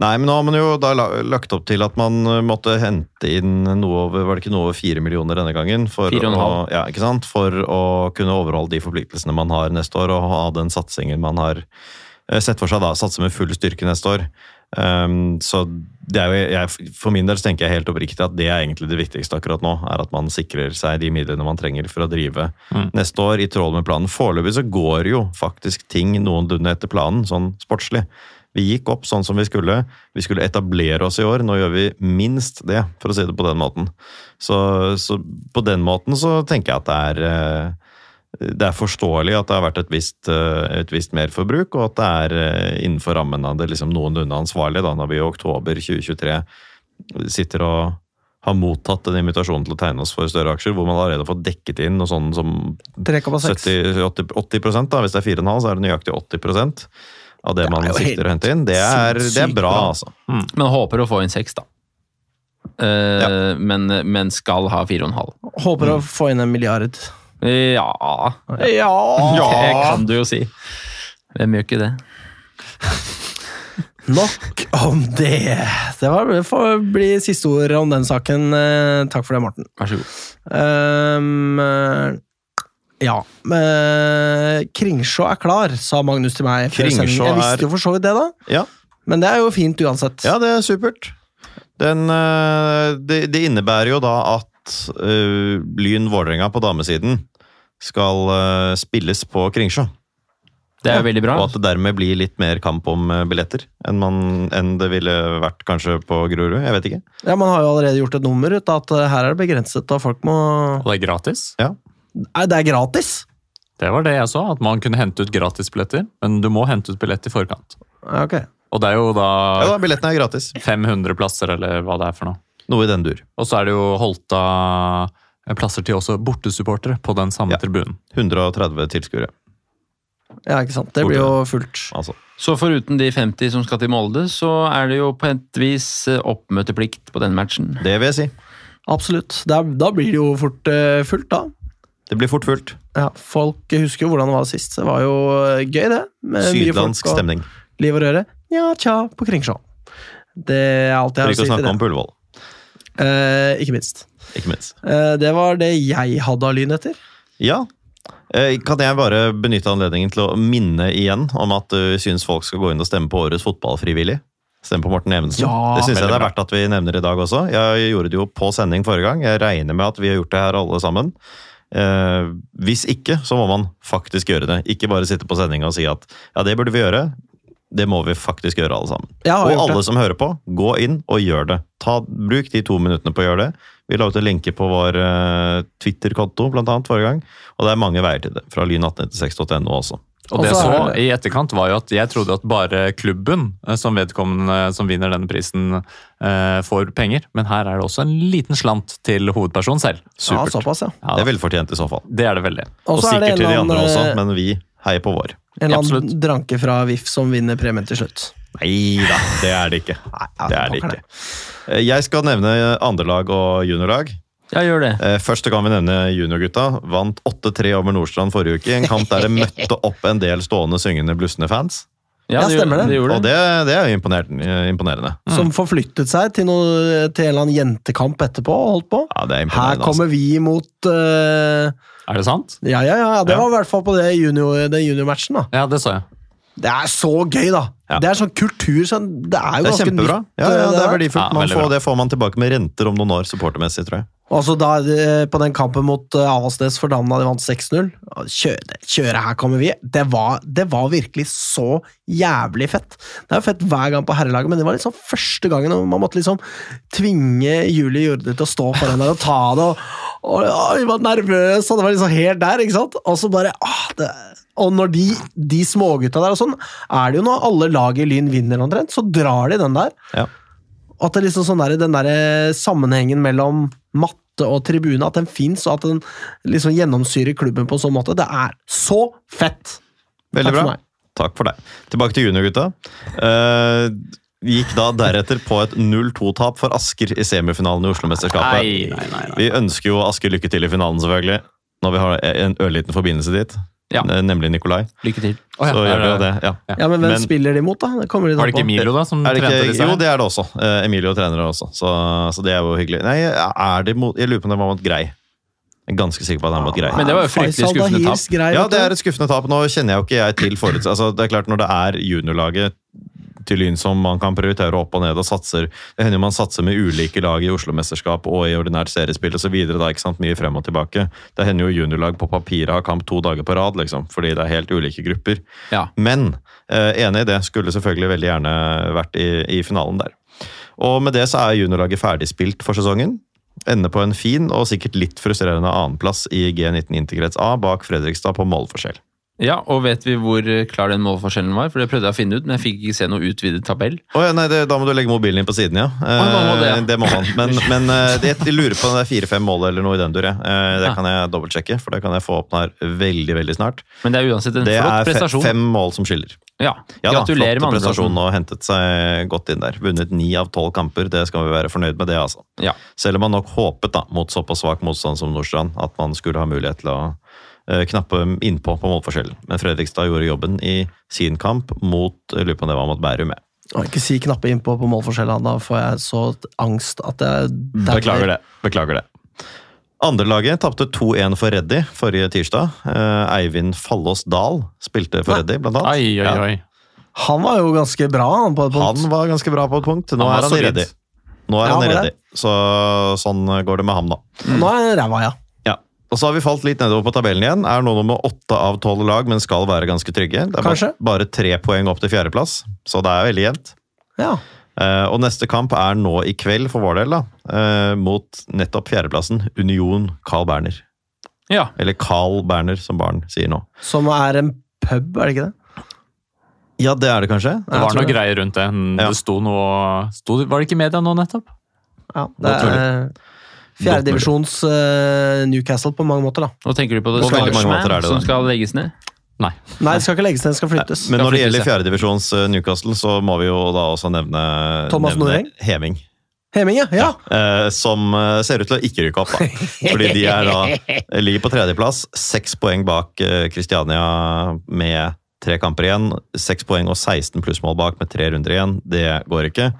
Nei, men nå har man jo da lagt opp til at man eh, måtte hente inn noe over Var det ikke noe over fire millioner denne gangen? For, å, halv. ja, ikke sant? for å kunne overholde de forpliktelsene man har neste år, og ha den satsingen man har eh, sett for seg. da, Satse med full styrke neste år. Um, så det jo, jeg, For min del så tenker jeg helt oppriktig at det er egentlig det viktigste akkurat nå. er At man sikrer seg de midlene man trenger for å drive Mm. neste år i tråd med planen. Foreløpig så går jo faktisk ting noenlunde etter planen, sånn sportslig. Vi gikk opp sånn som vi skulle. Vi skulle etablere oss i år. Nå gjør vi minst det, for å si det på den måten. Så, så på den måten så tenker jeg at det er eh, det er forståelig at det har vært et visst, eh, et visst merforbruk, og at det er eh, innenfor rammen av det liksom noenlunde ansvarlig, da, når vi i oktober 2023 sitter og har mottatt en invitasjon til å tegne oss for større aksjer, hvor man allerede har fått dekket inn noe sånn som 70, 80, 80 da, Hvis det er 4,5, så er det nøyaktig 80 av det, Det man sitter og sikter å hente inn. Det er, det er bra, bra. altså. Men håper å få inn 6, da. Uh, Ja. men, men skal ha fire og en halv. Håper å få inn en milliard. Ja Ja! Det kan du jo si. Hvem gjør ikke det? Nok om det. Det var, får bli siste ord om den saken. Eh, Takk for det, Morten. Vær så god. Ehm, eh, ja men Kringsjå er klar, sa Magnus til meg. før Kringsjå sending. Jeg visste jo for så vidt det, da. Ja, Men det er jo fint uansett. ja det er supert. Den, eh, det, det innebærer jo da at uh, Lyn Vålerenga på damesiden skal eh, spilles på Kringsjå. Det er jo veldig bra. Og at det dermed blir litt mer kamp om eh, billetter enn, man, enn det ville vært kanskje på Grorud. Jeg vet ikke. Ja, Man har jo allerede gjort et nummer ut av at eh, her er det begrenset, og folk må Og det er gratis. Ja. Nei, det er gratis! Det var det jeg så, at man kunne hente ut gratisbilletter, men du må hente ut billett i forkant. Ja, Ok. Og det er jo da Ja da, Billettene er gratis. 500 plasser, eller hva det er for noe. Noe i den dur. Og så er det jo holdt av plasser til også bortesupportere på den samme Ja. tribunen. 130 tilskuere. Ja, ikke sant. Det blir jo fullt. Altså. Så foruten de 50 som skal til Molde, så er det jo på et vis eh, oppmøteplikt på den matchen. Det vil jeg si. Absolutt. Da, da blir det jo fort uh, fullt, da. Det blir fort fullt. Ja, folk husker jo hvordan det var sist. Det var jo eh, gøy, det. Med mye Sydlandsk folk og stemning. liv og røre. Ja, tja, på Kringsjå. Det er alt jeg har å ikke si å snakke det. om Ullevål. Eh, ikke minst. Ikke minst. Eh, det var det jeg hadde av lynheter. Ja. Eh, Kan jeg bare benytte anledningen til å minne igjen om at du syns folk skal gå inn og stemme på årets fotballfrivillig? Stemme på Morten Evensen. Ja, det syns jeg det er verdt at vi nevner i dag også. Jeg gjorde det jo på sending forrige gang. Jeg regner med at vi har gjort det her alle sammen. Eh, hvis ikke, så må man faktisk gjøre det. Ikke bare sitte på sending og si at ja, det burde vi gjøre. Det må vi faktisk gjøre, alle sammen. Ja, Og alle det. som hører på, gå inn og gjør det. Ta, bruk de to minuttene på å gjøre det. Vi la ut en lenke på vår uh, Twitter-konto blant annet forrige gang. Og det er mange veier til det. Fra lyn1896.no også. Og det jeg så i etterkant, var jo at jeg trodde at bare klubben eh, som vedkommende som vinner denne prisen, eh, får penger. Men her er det også en liten slant til hovedpersonen selv. Supert. Ja, såpass, ja. Ja, Det er velfortjent i så fall. det er det veldig. Og, er sikkert til de andre også, men vi heier på vår. En eller Absolutt. annen dranke fra VIF som vinner premien til slutt. Nei da, det er det ikke. Nei, Det er det ikke. Eh, Jeg skal nevne andrelag og juniorlag. Ja, gjør det. Første Først kan vi nevne juniorgutta. Vant 8-3 over Nordstrand forrige uke. En kamp der det møtte opp en del stående, syngende, blussende fans. Ja, det, stemmer det. det Og det, det er imponerende. eh. Som forflyttet seg til, noe, til en eller annen jentekamp etterpå og holdt på. Ja, det er imponerende. Her kommer vi mot eh, Er det sant? Ja, ja, ja. Det var i hvert fall på det junior, den juniormatchen. da. Ja, det så jeg. Det er så gøy, da! Ja. Det er sånn kultur sånn, Det er jo Det er ganske kjempebra. nytt. Ja, ja, eh, det er verdifullt. Ja, Man får, det får man tilbake med renter om noen år, supportermessig, tror jeg. Og altså da, eh, På den kampen mot eh, Avaldsnes for Damene, de vant 6-0. Kjøre, kjøre, her kommer vi. Det var, det var virkelig så jævlig fett. Det er jo fett hver gang på herrelaget, men det var liksom første gangen man måtte liksom tvinge Julie Jorde til å stå foran der og ta det. Og, og og, Vi var nervøse, og det var liksom helt der. ikke sant? Og så bare ah, det, Og når de, de smågutta der og sånn, er det jo når alle lag i Lyn vinner omtrent, så drar de den der. Ja. Og at det liksom sånn der, den der sammenhengen mellom matte og tribune, at den fins, og at den liksom gjennomsyrer klubben på en sånn måte. Det er så fett! Veldig Takk bra. Takk for deg. Tilbake til juniorgutta. Uh, gikk da deretter på et 0-2-tap for Asker i semifinalen i Oslo-mesterskapet. Nei, nei, nei, nei. Vi ønsker jo Asker lykke til i finalen, selvfølgelig. Når vi har en ørliten forbindelse dit. Ja. eh, Nemlig Nikolai. Lykke til. Oh, ja, Så gjør vi jo det. Ja. Ja, Men hvem Men- spiller de mot, da? Det kommer de da Var det ikke. Emilio da som trente disse? jo, det er det også. Eh, Emilio trener det også, så, så det er jo hyggelig. Nei, er de mot, Jeg lurer på om det var mot Grei. Jeg er ganske sikker på at det er mot Grei. Men det var jo fryktelig skuffende tap. Ja, det er et skuffende tap. Nå kjenner jeg jo ikke jeg til foruts... Altså, det er klart Når det er juniorlaget til Lyn som man kan prioritere opp og ned og satser Det hender jo man satser med ulike lag i Oslo-mesterskap og i ordinært seriespill osv. Mye frem og tilbake. Det hender jo juniorlag på papiret har kamp to dager på rad, liksom, fordi det er helt ulike grupper. Ja. Men eh, enig i det. Skulle selvfølgelig veldig gjerne vært i, i finalen der. Og med det så er juniorlaget ferdigspilt for sesongen. Ender på en fin og sikkert litt frustrerende annenplass i G19 Integrets A bak Fredrikstad på målforskjell. Ja, og vet vi hvor klar den målforskjellen var? For det prøvde jeg å finne ut, men jeg fikk ikke se noe utvidet tabell. Oh, ja, nei, det, Da må du legge mobilen inn på siden, ja. Eh, må det, ja. det må man. Men, men eh, det, jeg lurer på om det er fire-fem mål eller noe i den dur. jeg. Eh, det Ja. kan jeg dobbeltsjekke, for det kan jeg få opp her veldig veldig snart. Men det er uansett en Det flott prestasjon. Det er fem mål som skiller. Ja, Ja da, Gratulerer flott prestasjon og hentet seg godt inn der. Vunnet ni av tolv kamper, det skal vi være fornøyd med det, altså. Ja. Selv om man nok håpet, da, mot såpass svak motstand som Nordstrand, at man skulle ha mulighet til å eh, knappe innpå på målforskjellen. Men Fredrikstad gjorde jobben i sin kamp mot lurer på om det var mot Bærum. jeg. Ikke si knappe innpå på målforskjellen, da får jeg så angst at jeg Beklager det. Beklager det. Andrelaget tapte 2-1 for Reddy forrige tirsdag. Eh, Eivind Fallås Dahl spilte for Reddy, blant annet. Oi, oi, Ja. oi. Han var jo ganske bra, han, på et punkt. Han var ganske bra på et punkt. Nå Han er han i. Reddy. Nå er Ja, han i? Reddy. Så sånn går det med ham, da. Nå er han ræva, ja. Og så har vi falt litt nedover på tabellen igjen. Er nå nummer åtte av tolv lag, men skal være ganske trygge. Det er Kanskje. bare, tre poeng opp til fjerdeplass, så det er veldig jevnt. ja. Uh, og neste kamp er nå i kveld for vår del, da. Uh, mot nettopp fjerdeplassen, Union Carl Berner. Ja. Eller Carl Berner, som barn sier nå. Som er en pub, er det ikke det? Ja, det er det kanskje. Det var noe greier rundt det. Ja. Sto noe sto, Var det ikke i media nå nettopp? Ja, det er fjerdedivisjons uh, Newcastle på mange måter, da. Nå tenker du på det På mange måter er det som skal legges ned? Nei. Nei, det skal ikke legges ned, det skal flyttes. Men når det gjelder ja. fjerdedivisjons Newcastle, så må vi jo da også nevne, Thomas nevne Heming. Heming, ja. ja. Eh, som eh, ser ut til å ikke rykke opp. da. Fordi de er da, ligger på tredjeplass, seks poeng bak eh, Kristiania med tre kamper igjen. Seks poeng og 16 plussmål bak med tre runder igjen. Det går ikke.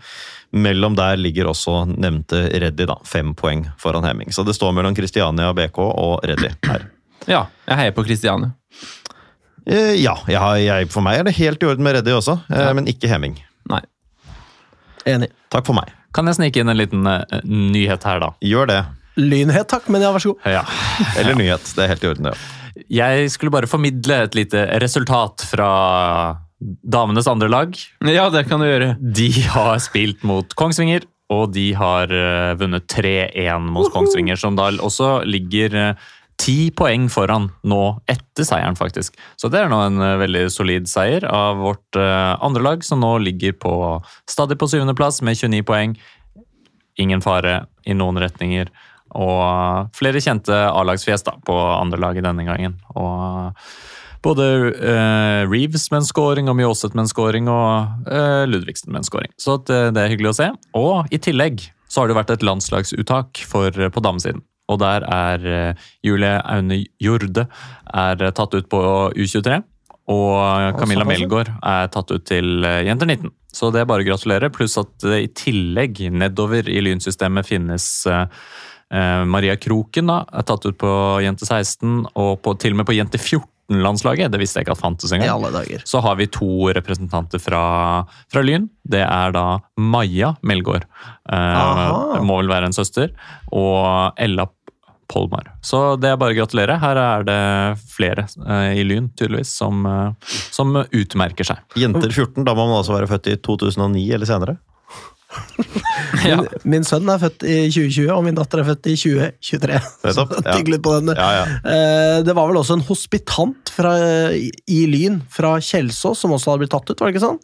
Mellom der ligger også nevnte Reddy, da. Fem poeng foran Heming. Så det står mellom Kristiania BK og Reddy her. Ja, jeg heier på Kristiania. Eh, ja, jeg, jeg, for meg er det helt i orden med Reddy også, ja. men ikke Heming. Nei. Enig. Takk for meg. Kan jeg snike inn en liten uh, nyhet her, da? Gjør det. Lynhet, takk, men ja, vær så god. Ja. Eller nyhet. Det er helt i orden, det. Jeg skulle bare formidle et lite resultat fra damenes andre lag. Ja, det kan du gjøre. De har spilt mot Kongsvinger, og de har eh, vunnet 3-1 mot Kongsvinger, som da også ligger eh, ti poeng foran nå, etter seieren, faktisk. Så det er nå en eh, veldig solid seier av vårt andre lag, som nå ligger på, stadig på syvendeplass med 29 poeng. Ingen fare i noen retninger. Og flere kjente A-lagsfjes på andre laget denne gangen. Og både uh, Reeves med en scoring, og Mjåset med en scoring, og uh, Ludvigsen med en scoring. Så eh, det er hyggelig å se. Og i tillegg så har det vært et landslagsuttak for, på damesiden. Og der er uh, Julie Aune Jorde er tatt ut på U23. Og Camilla. Melgaard er tatt ut til jenter 19. Så det er bare å gratulere. Pluss at det i tillegg nedover i lynsystemet finnes Maria Kroken da, er tatt ut på jente 16, og på, til og med på jente 14-landslaget. Det visste jeg ikke at fantes engang. Så har vi to representanter fra, fra Lyn. Det er da Maja Melgaard. Eh, må vel være en søster. Og Ella Polmar. Så det er bare å gratulere. Her er det flere eh, i Lyn, tydeligvis, som, eh, som utmerker seg. Jenter 14, da må man altså være født i 2009 eller senere. Ja. Min, min sønn er født i 2020, og min datter er født i 2023. Så tygg litt på den. Ja, ja. Eh, Det var vel også en hospitant fra, i Lyn fra Kjelsås som også hadde blitt tatt ut, var det ikke sånn?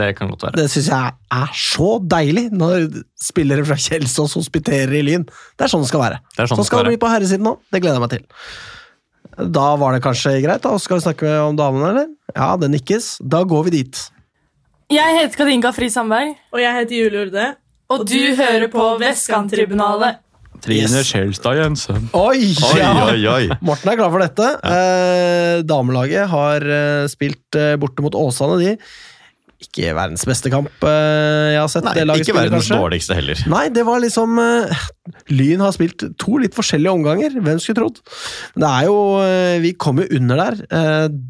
Det kan godt være. Det syns jeg er så deilig, når spillere fra Kjelsås hospiterer i Lyn. Det er sånn det skal være. Det sånn sånn skal det bli på herresiden nå. Det gleder jeg meg til. Da var det kanskje greit, da. Skal vi snakke om damene, eller? Ja, det nikkes. Da går vi dit. Jeg heter Katinka Fri Sandberg, Og jeg heter Julie Urde. og du hører på Vestkanttribunalet. Trine Yes. Skjelstad Jensen. Oi! Oi, ja. oi, oi! Morten er glad for dette. Eh, damelaget har eh, spilt eh, borte mot Åsane, de. Ikke verdens beste kamp eh, jeg har sett. Nei, ikke verdens kanskje. dårligste heller. Nei, det var liksom eh, Lyn har spilt to litt forskjellige omganger. Hvem skulle trodd? Det er jo eh, Vi kom jo under der.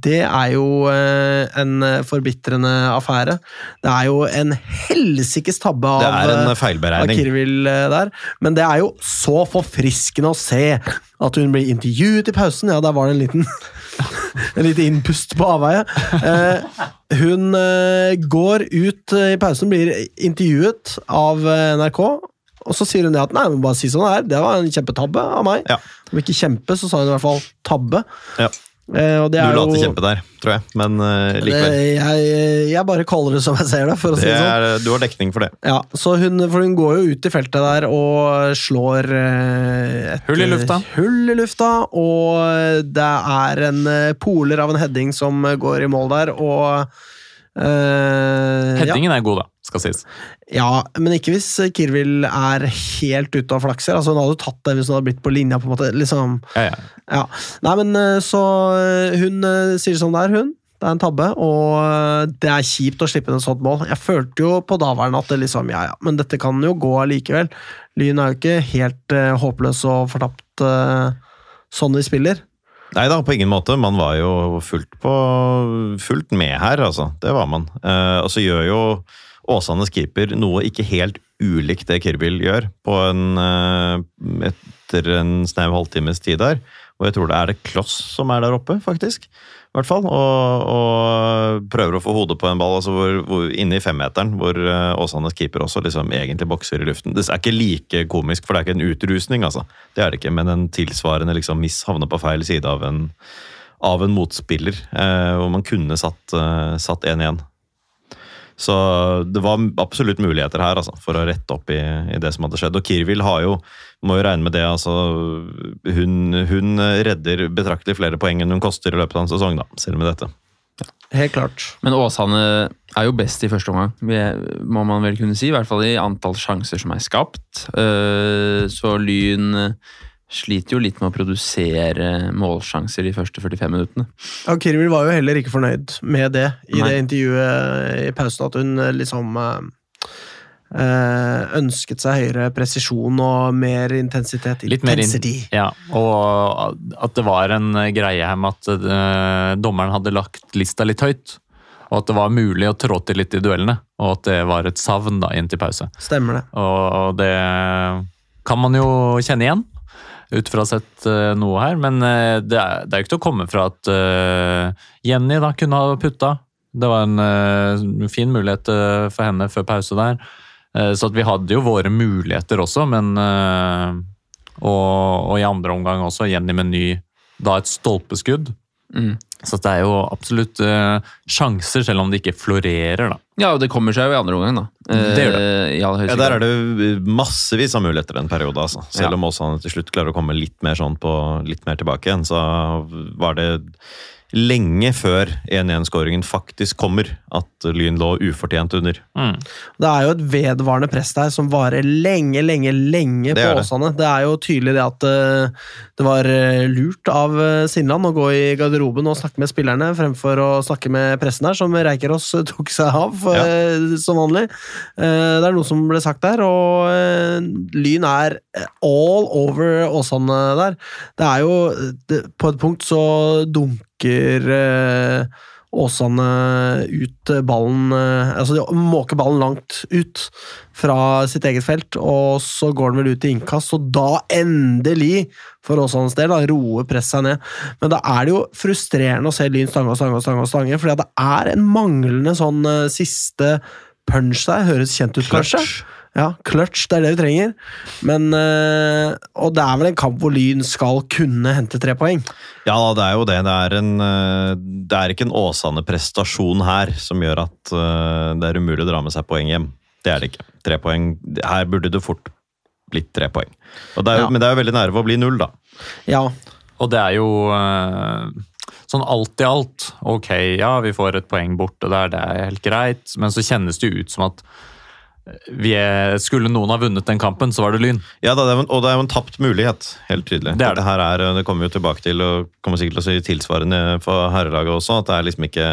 Det er jo en forbitrende affære. Det er jo en helsikes tabbe av Det er en feilberegning. av. Kirvil der. Men det er jo så forfriskende å se at hun blir intervjuet i pausen. Ja, der var det en liten En liten innpust på avveie. Eh, hun eh, går ut eh, i pausen, blir intervjuet av NRK, og så sier hun det at nei, men bare si sånn det er. Det var en kjempetabbe av meg. Ja. Om ikke kjempe, så sa hun i hvert fall tabbe. Ja. Eh, og Du det er la til kjempe der, tror jeg, men det, likevel. jeg, jeg bare kaller det som jeg ser det, for å si Det det sånn. er, du har dekning for det. Ja, så hun, for hun går jo ut i feltet der og slår eh, et Hull i lufta. Hull i lufta, og det er en poler av en heading som går i mål der, og eh, Headingen er god, da, skal sies. ja, men ikke hvis Kirvil er helt ute og flakser. Altså, hun hadde jo tatt det hvis hun hadde blitt på linja. på en måte, liksom Ja, ja. ja. Nei, men eh, så eh, Hun sier sier som det er, hun. Det er en tabbe, og eh, det er kjipt å slippe inn et sånt mål. Jeg følte jo på daværende at det liksom, ja ja, men dette kan jo gå allikevel. Lyn er jo ikke helt uh, håpløs og fortapt uh, sånn vi spiller. Nei da, på ingen måte. Man var jo fullt, på, fullt med her, altså. Det var man. Uh, og så gjør jo Åsanes keeper noe ikke helt ulikt det Kirbil gjør, en, eh, etter en snau halvtimes tid der. Og jeg tror det er det Kloss som er der oppe, faktisk. I hvert fall. Og, og prøver å få hodet på en ball altså hvor, hvor, inne i femmeteren, hvor eh, Åsanes keeper også liksom egentlig bokser i luften. Det er ikke like komisk, for det er ikke en utrusning, altså. Det er det ikke, men en tilsvarende liksom, miss havner på feil side av en, av en motspiller, eh, hvor man kunne satt eh, satt 1-1. Så det var absolutt muligheter her altså, for å rette opp i, i det som hadde skjedd. Og Kirvil har jo, må jo regne med det, altså Hun, hun redder betraktelig flere poeng enn hun koster i løpet av en sesong, da, selv med dette. Helt klart. Men Åsane er jo best i første omgang, må man vel kunne si. I hvert fall i antall sjanser som er skapt. Eh, Så Lyn sliter jo litt med å produsere målsjanser de første 45 minuttene. Ja, Kirmil var jo heller ikke fornøyd med det i Nei. det intervjuet i pausen, at hun eh, liksom eh, ønsket seg høyere presisjon og mer intensitet. Litt mer in- Ja, og at det var en greie her med at øh, dommeren hadde lagt lista litt høyt. Og at det var mulig å trå til litt i duellene, og at det var et savn da inn til pause. Stemmer det. Og det kan man jo kjenne igjen, ut fra sett eh, noe her. Men eh, det er, det er ikke til å komme fra at eh, Jenny da kunne ha putta. Det var en fin mulighet for henne før pause der. Så vi hadde jo våre muligheter også, men og, og i andre omgang også Jenny med ny da et stolpeskudd. Mm. Så det er jo absolutt uh, sjanser, selv om det ikke florerer, da. Ja, og det kommer seg jo i andre omgang, da. Det gjør det. aller Ja, Der er det massevis av muligheter en periode, altså. Selv Ja. om Åsane til slutt klarer å komme litt mer sånn på litt mer tilbake igjen, så var det lenge før 1-1-skåringen faktisk kommer, at Lyn lå ufortjent under. Mm. Det er jo et vedvarende press der som varer lenge, lenge, lenge Det på Åsane. det. Det er jo tydelig det at eh, det var eh, lurt av Sinland å gå i garderoben og snakke med spillerne fremfor å snakke med pressen der, som Reikerås eh, tok seg av ja. som vanlig. Eh, det er noe som ble sagt der, og eh, Lyn er eh, all over Åsane der. Det er jo det, På et punkt så dunker eh, Åsane ut ballen eh, Altså, de måker ballen langt ut fra sitt eget felt, og så går den vel ut i innkast, og da endelig, for Åsanes del, da, roer presset seg ned. Men da er det jo frustrerende å se Lyn stange og stange og stange, stange, fordi det er en manglende sånn eh, siste punch der. Høres kjent ut, kanskje? Ja, clutch, det er det vi trenger. Men øh, Og det er vel en kamp hvor Lyn skal kunne hente tre poeng. Ja, det er jo det. Det er, en, eh, det er ikke en Åsane-prestasjon her som gjør at eh, det er umulig å dra med seg poeng hjem. Det er det ikke. Tre poeng. Her burde det fort blitt tre poeng. Og det er jo, Ja. Men det er jo veldig nære ved å bli null, da. Ja, Og det er jo sånn alt i alt. Ok, ja, vi får et poeng borte der, det er helt greit. Men så kjennes det jo ut som at vi skulle noen ha vunnet den kampen, så var det Lyn. Ja, det en- Og det er jo en tapt mulighet, helt tydelig. Det er det. Her er, det kommer vi jo tilbake til, og kommer sikkert til å si tilsvarende for herrelaget også, at det er liksom ikke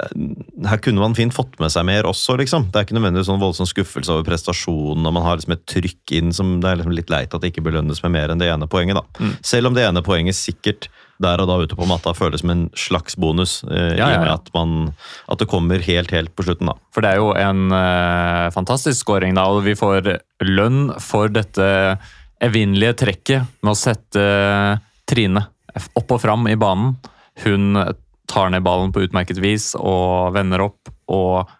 eh, her kunne man fint fått med seg mer også, liksom. Det er ikke nødvendigvis sånn voldsom skuffelse over prestasjonen, og man har liksom et trykk inn som det er liksom litt leit at det ikke belønnes med mer enn det ene poenget, da. Mm. Selv om det ene poenget sikkert der og da ute på matta føles som en slags bonus, eh, Ja, i ja, og med at, man, at det kommer helt, helt på slutten, da. For det er jo en eh, fantastisk scoring, da, og vi får lønn for dette evinnelige trekket med å sette Trine opp og fram i banen. Hun tar ned ballen på utmerket vis og vender opp og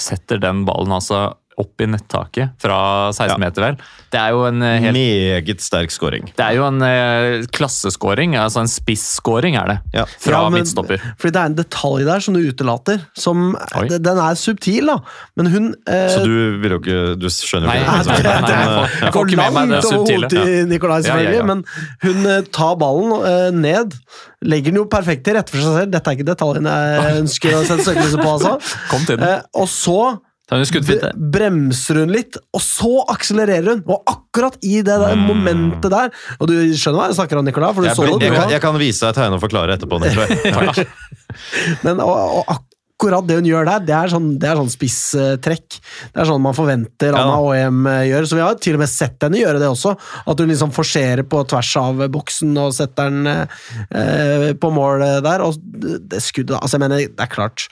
setter den ballen altså opp i nettaket fra 16 Ja. meter, vel. Det er jo en eh, helt Meget sterk scoring. Det er jo en eh, klassescoring, altså en spissscoring er det. Ja. Fra Ja, men- midtstopper. fordi det er en detalj der som du utelater. Som, den er subtil, da, men hun eh, Så du vil jo ikke Du skjønner jo ikke nei, det. nei, nei, nei, jeg får- jeg får går ikke med meg det subtile. til Nikolai, Ja, ja, selvfølgelig, ja. men hun eh, tar ballen eh, ned. Legger den jo perfekt til rette for seg selv. Dette er ikke detaljen jeg ønsker å sette søkelyset på, altså. Kom til den. Eh, og så Bremser hun litt, og så akselererer hun. Og akkurat i det der momentet der Og du skjønner hva jeg snakker om, Nicolai? Jeg, jeg, du kan, jeg kan vise deg tegn og forklare etterpå. Men og, og akkurat det hun gjør der, det er sånn, det er sånn spisstrekk. Det er sånn man forventer Anna Ja. Åhjem eh, gjør. Så vi har til og med sett henne gjøre det også. At hun liksom forserer på tvers av boksen og setter den eh, på mål der. Og det det skuddet Altså, jeg mener, det er klart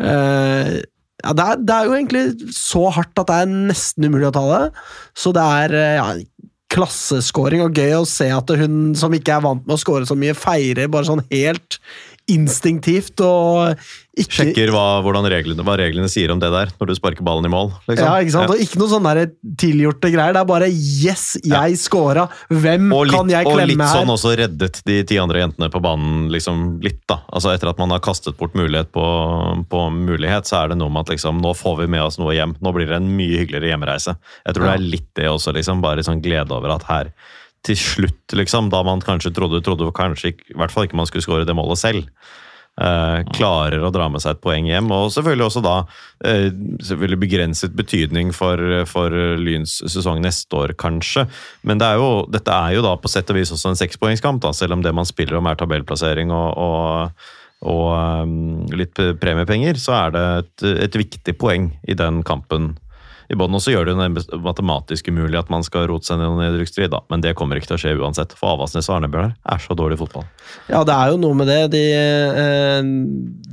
eh, ja, det, er, det er jo egentlig så hardt at det er nesten umulig å ta det. Så det er eh, ja, klasseskåring og gøy å se at hun som ikke er vant med å skåre så mye, feirer bare sånn helt instinktivt og ikke Sjekker hva, reglene, hva reglene sier om det der, når du sparker ballen i mål. Liksom. Ja, ikke sant? Og ikke noe sånn der tilgjorte greier. Det er bare 'yes, jeg scora'. Hvem litt, kan jeg og litt klemme sånn her? også reddet de ti andre jentene på banen liksom litt, da. Altså Etter at man har kastet bort mulighet på, på mulighet, så er det noe med at liksom, nå får vi med oss noe hjem. Nå blir det en mye hyggeligere hjemreise. Jeg tror det er litt det også, liksom. Bare sånn glede over at her til slutt, liksom, da man kanskje trodde, trodde kanskje i hvert fall ikke man skulle skåre det målet selv, klarer å dra med seg et poeng hjem. Og selvfølgelig også da eh, selvfølgelig begrenset betydning for, for Lyns sesong neste år, kanskje. Men det er jo, dette er jo da på sett og vis også en sekspoengskamp, selv om det man spiller om er tabellplassering og, og, og um, litt premiepenger, så er det et, et viktig poeng i den kampen i bånn. Og så gjør det jo matematisk umulig at man skal rote seg ned i nedrykksstrid, da. Men det kommer ikke til å skje uansett. For Avaldsnes og Arnebjørnar er så dårlig i fotball. Ja, det er jo noe med det. De, eh,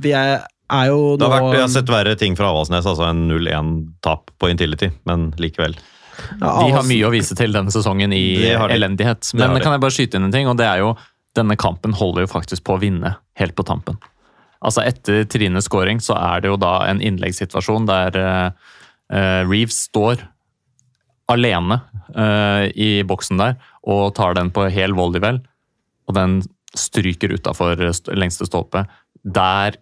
de er, er nå vært, jeg har sett verre ting fra Avaldsnes, altså en 0-1-tap på Intility, men likevel. ja, De har mye å vise til denne sesongen i de. elendighet. Men kan jeg bare skyte inn en ting, og det er jo denne kampen holder jo faktisk på å vinne helt på tampen. Altså Etter Trines scoring så er det jo da en innleggssituasjon der eh, eh, Reeves står alene eh, i boksen der og tar den på hel volley vel, og den stryker utafor lengste stolpe. Der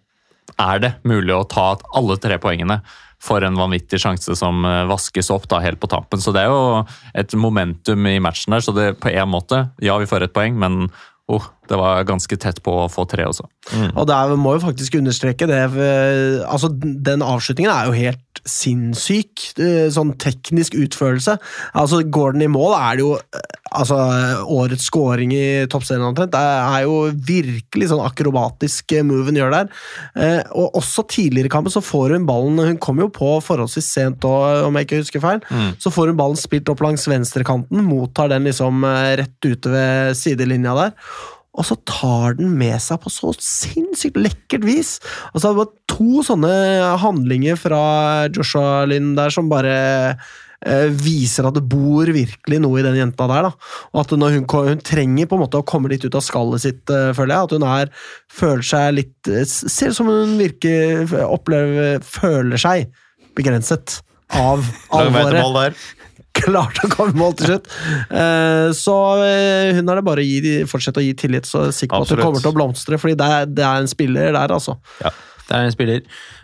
er det mulig å ta alle tre poengene for en vanvittig sjanse som eh, vaskes opp da helt på tampen. Så det er jo et momentum i matchen der. Så det på en måte, ja vi får et poeng, men oh, det var ganske tett på å få tre også. Og der må jo faktisk understreke det eh, Altså, den avslutningen er jo helt sinnssyk. eh, Sånn teknisk utførelse. Altså, går den i mål, er det jo eh, Altså, årets scoring i toppserien omtrent. Det er jo virkelig sånn akrobatisk eh, move hun gjør der. Og også tidligere i kampen så får hun ballen Hun kom jo på forholdsvis sent òg, om jeg ikke husker feil. Så får hun ballen spilt opp langs venstrekanten, mottar den liksom rett ute ved sidelinja der. Og så tar den med seg på så sinnssykt lekkert vis. Altså, det var to sånne handlinger fra Joshua Lynn der som bare eh, viser at det bor virkelig noe i den jenta der. da. Og at når hun, hun trenger på en måte å komme litt ut av skallet sitt, eh, føler jeg. At hun er, føler seg litt eh, Ser ut som hun virker opplever, Føler seg begrenset av alvoret. Klarte å komme i mål til slutt. Eh, Så eh, hun er det bare å gi, fortsette å gi tillit, så jeg er sikker på at Absolutt. hun kommer til å blomstre. fordi det er, det er en spiller der, altså. Det er en spiller.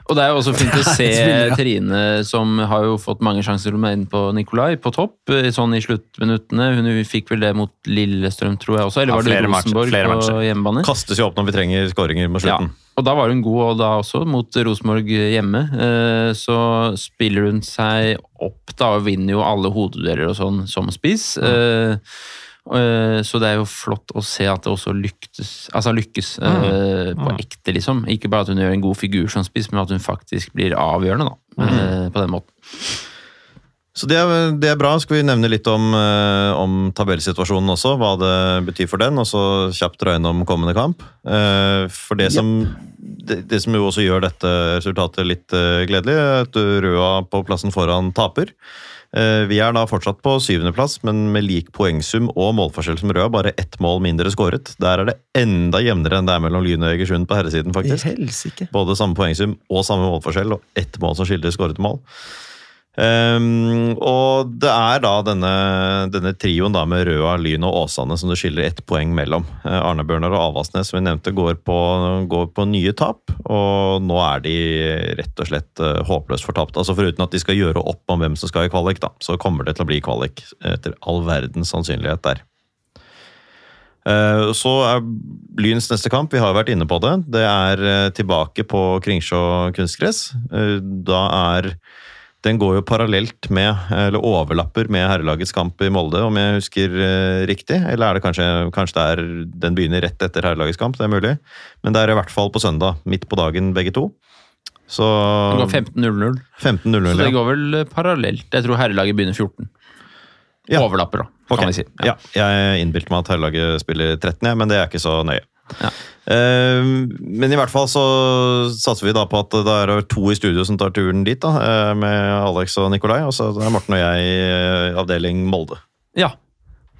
Og det er jo også fint å se spiller, ja. Trine, som har jo fått mange sjanser til å inn på Nikolai, på topp, eh, sånn i sluttminuttene. Hun fikk vel det mot Lillestrøm, tror jeg også, eller Ja, var det Rosenborg matcher, på matcher. hjemmebane? Kastes jo opp når vi trenger skåringer mot Ja, slutten. og da var hun god, og da også mot Rosenborg hjemme. Eh, Så spiller hun seg opp da, og vinner jo alle hodedueller og sånn som spiss. Eh, eh, Så det er jo flott å se at det også lyktes, altså lykkes eh, på ekte, liksom. Ikke bare at hun gjør en god figur som spiss, men at hun faktisk blir avgjørende, da. eh, På den måten. Så det er, det er bra. Skal vi nevne litt om, eh, om tabellsituasjonen også, hva det betyr for den, og så kjapt dra innom kommende kamp. Eh, For det som, det, det som jo også gjør dette resultatet litt eh, gledelig, er at Røa på plassen foran taper. Eh, Vi er da fortsatt på syvendeplass, men med lik poengsum og målforskjell som Røa, bare ett mål mindre skåret. Der er det enda jevnere enn det er mellom Lyn og Egersund på herresiden, faktisk. Både samme poengsum og samme målforskjell, og ett mål som skildrer skårete mål. Ehm, og det er da denne, denne trioen da med Røa, Lyn og Åsane som det skiller ett poeng mellom. Eh, Arne-Bjørnar og Avaldsnes som vi nevnte, går på, går på nye tap, og nå er de rett og slett eh, håpløst fortapt. Altså Foruten at de skal gjøre opp om hvem som skal i kvalik, da, så kommer det til å bli kvalik etter all verdens sannsynlighet der. Eh, Så er Lyns neste kamp, vi har vært inne på det, det er tilbake på Kringsjå kunstgress. Da er Den går jo parallelt med, eller overlapper med herrelagets kamp i Molde, om jeg husker eh, riktig. Eller er det kanskje, kanskje det er, den begynner rett etter herrelagets kamp, det er mulig. Men det er i hvert fall på søndag, midt på dagen begge to. Så Det går 15-0-0. 15.00, Så det ja. går vel parallelt. Jeg tror herrelaget begynner 14. Ja. Overlapper, da, kan kan vi si. Ja. jeg innbilte meg at herrelaget spiller 13, ja, men det er ikke så nøye. Ja. Eh, men i hvert fall så satser vi da på at det er to i studio som tar turen dit, da, eh, med Alex og Nikolai. Og så er Morten og jeg i eh, avdeling Molde. Ja.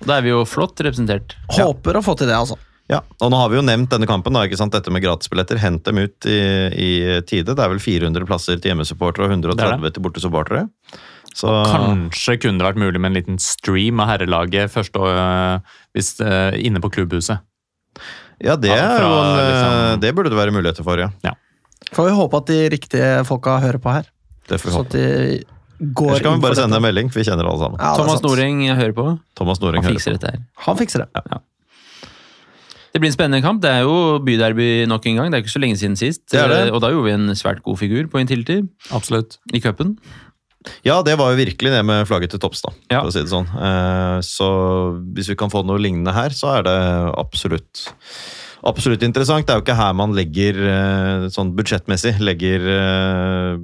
Da er vi jo flott representert. Håper å få til det, altså. Ja, og nå har vi jo nevnt denne kampen, da, ikke sant? dette med gratisbilletter. Hent dem ut i, i tide. Det er vel 400 plasser til hjemmesupportere og Det 130 er til bortesupportere. Så Kanskje kunne det vært mulig med en liten stream av herrelaget først og, hvis, øh, inne på klubbhuset. Ja, det, Ja, er fra, en, eh, liksom- det burde det være muligheter for, ja. Får vi håpe at de riktige folka hører på her. Det får vi Så håpe. at de går Ellers kan vi bare sende en melding, for vi kjenner alle sammen. Ja, Thomas. Noreng, hører på. Thomas Noring Han fikser dette her. Han fikser det. Det blir en spennende kamp. Det er jo byderby nok en gang. Det er ikke så lenge siden sist. Det er det. Eh, Og da gjorde vi en svært god figur på Intility Absolutt. i cupen. Ja, det var jo virkelig det med flagget til topps, da. Ja. For å si det sånn. Eh, Så hvis vi kan få noe lignende her, så er det absolutt Absolutt interessant. Det er jo ikke her man legger eh, sånn budsjettmessig legger eh,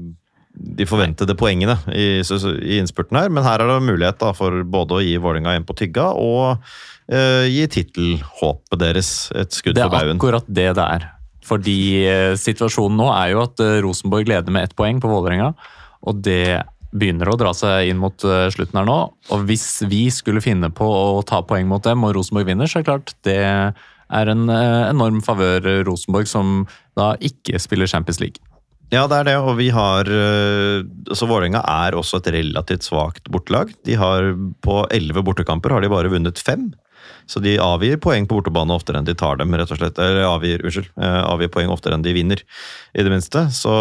de forventede poengene i, i innspurten her, men her er det mulighet da for både å gi Vålerenga en på tygga og uh, gi tittelhåpet deres et skudd Det er akkurat det det er. Fordi uh, situasjonen nå er jo at uh, Rosenborg leder med ett poeng på Vålerenga. Og det begynner å dra seg inn mot eh, slutten her nå. Og hvis vi skulle finne på å ta poeng mot dem, og Rosenborg vinner, så er det klart det er en eh, enorm favør eh, Rosenborg, som da ikke spiller Champions League. Ja, det er det, og vi har Så altså Vålerenga er også et relativt svakt bortelag. De har På elleve bortekamper har de bare vunnet fem. Så de avgir poeng på bortebane oftere enn de tar dem, rett og slett. Eller avgir, unnskyld, eh, avgir poeng oftere enn de vinner, i det minste. Så,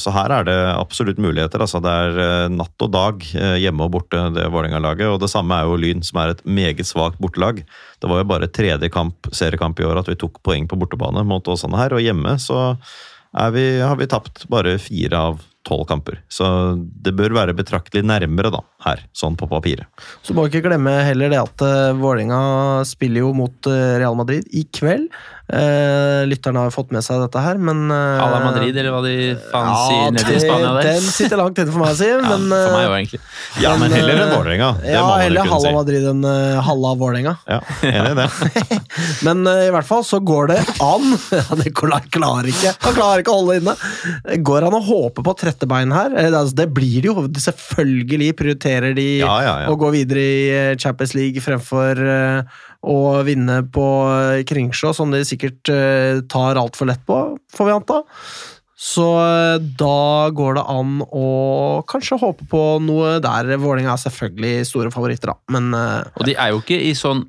så her er det absolutt muligheter. Altså, det er eh, natt og dag eh, hjemme og borte, det Vålerenga-laget. Og det samme er jo Lyn, som er et meget svakt bortelag. Det var jo bare tredje kamp, seriekamp i år at vi tok poeng på bortebane mot Åsane her, og hjemme så vi, har vi tapt bare fire av tolv kamper. Så det bør være betraktelig nærmere da, her, sånn på papiret. Så må vi ikke glemme heller det at uh, Vålerenga spiller jo mot eh, Real Madrid i kveld. Eh, lytterne har fått med seg dette her, men uh, Ala Madrid, eller hva de faen sier nede i Spania der. Den sitter langt inne for meg å si, Ja, men for meg eh, òg, egentlig. Ja, men Men, heller enn eh, Vålerenga. Det Ja, må heller Halla si. Madrid enn uh, Halla Vålerenga. Ja, enig i det. Men uh, i hvert fall så går det an Ja, Nikolai klarer ikke Han klarer ikke å holde inne. Går an å håpe på trettebein her? Eh, Det, altså, det blir det jo. Selvfølgelig prioriterer de Ja, ja, ja. å gå videre i eh, Champions League fremfor eh, å vinne på eh, Kringsjå, som de sikkert eh, tar altfor lett på, får vi anta. Så eh, da går det an å kanskje håpe på noe der. Vålerenga er selvfølgelig store favoritter, da, men Og de er jo ikke i sånn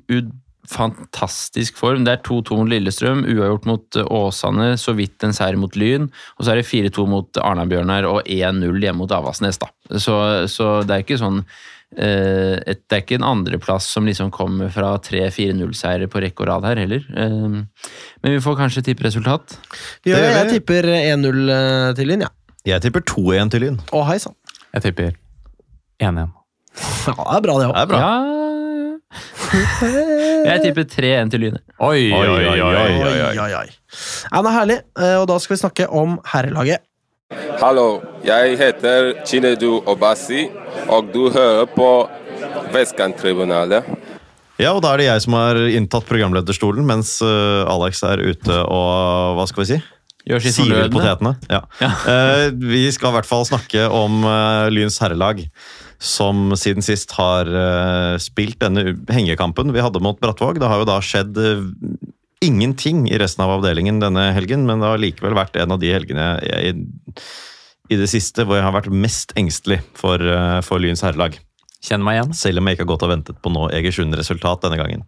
fantastisk form. Det er 2-2 mot Lillestrøm, uavgjort mot Åsane, så vidt en seier mot Lyn. Og så er det 4-2 mot Arna-Bjørnar og 1-0 hjemme mot Avaldsnes. da. Så, så det er ikke sånn et, Det er ikke en andreplass som liksom kommer fra 3-4-0-seiere på rekke og rad her heller. Eh, men vi får kanskje tippe resultat. gjør Jeg tipper 1-0 eh, til Lyn, ja. Jeg tipper 2-1 til Lyn. Å, hei sann. Jeg tipper 1-1. Ja, det er bra, det òg. er. Ja Jeg tipper 3-1 til Lyn. Oi, Oi, oi, oi, oi. Oi. Ja, det er herlig, eh, og da skal vi snakke om herrelaget. Hallo, jeg heter Chinedu Obasi, og du hører på Vestkanttribunalet. Ja, og da er det jeg som har inntatt programlederstolen, mens øh, Alex er ute og Hva skal vi si? Gjør sitt Siver potetene. Ja. Eh, vi skal i hvert fall snakke om uh, Lyns herrelag, som siden sist har uh, spilt denne hengekampen vi hadde mot Brattvåg. Det har jo da skjedd eh, ingenting i resten av avdelingen denne helgen, men det har likevel vært en av de helgene jeg, i det siste hvor jeg har vært mest engstelig for, eh, for Lyns herrelag. Kjenn meg igjen. Selv om jeg ikke har gått og ventet på noe Egersund-resultat denne gangen.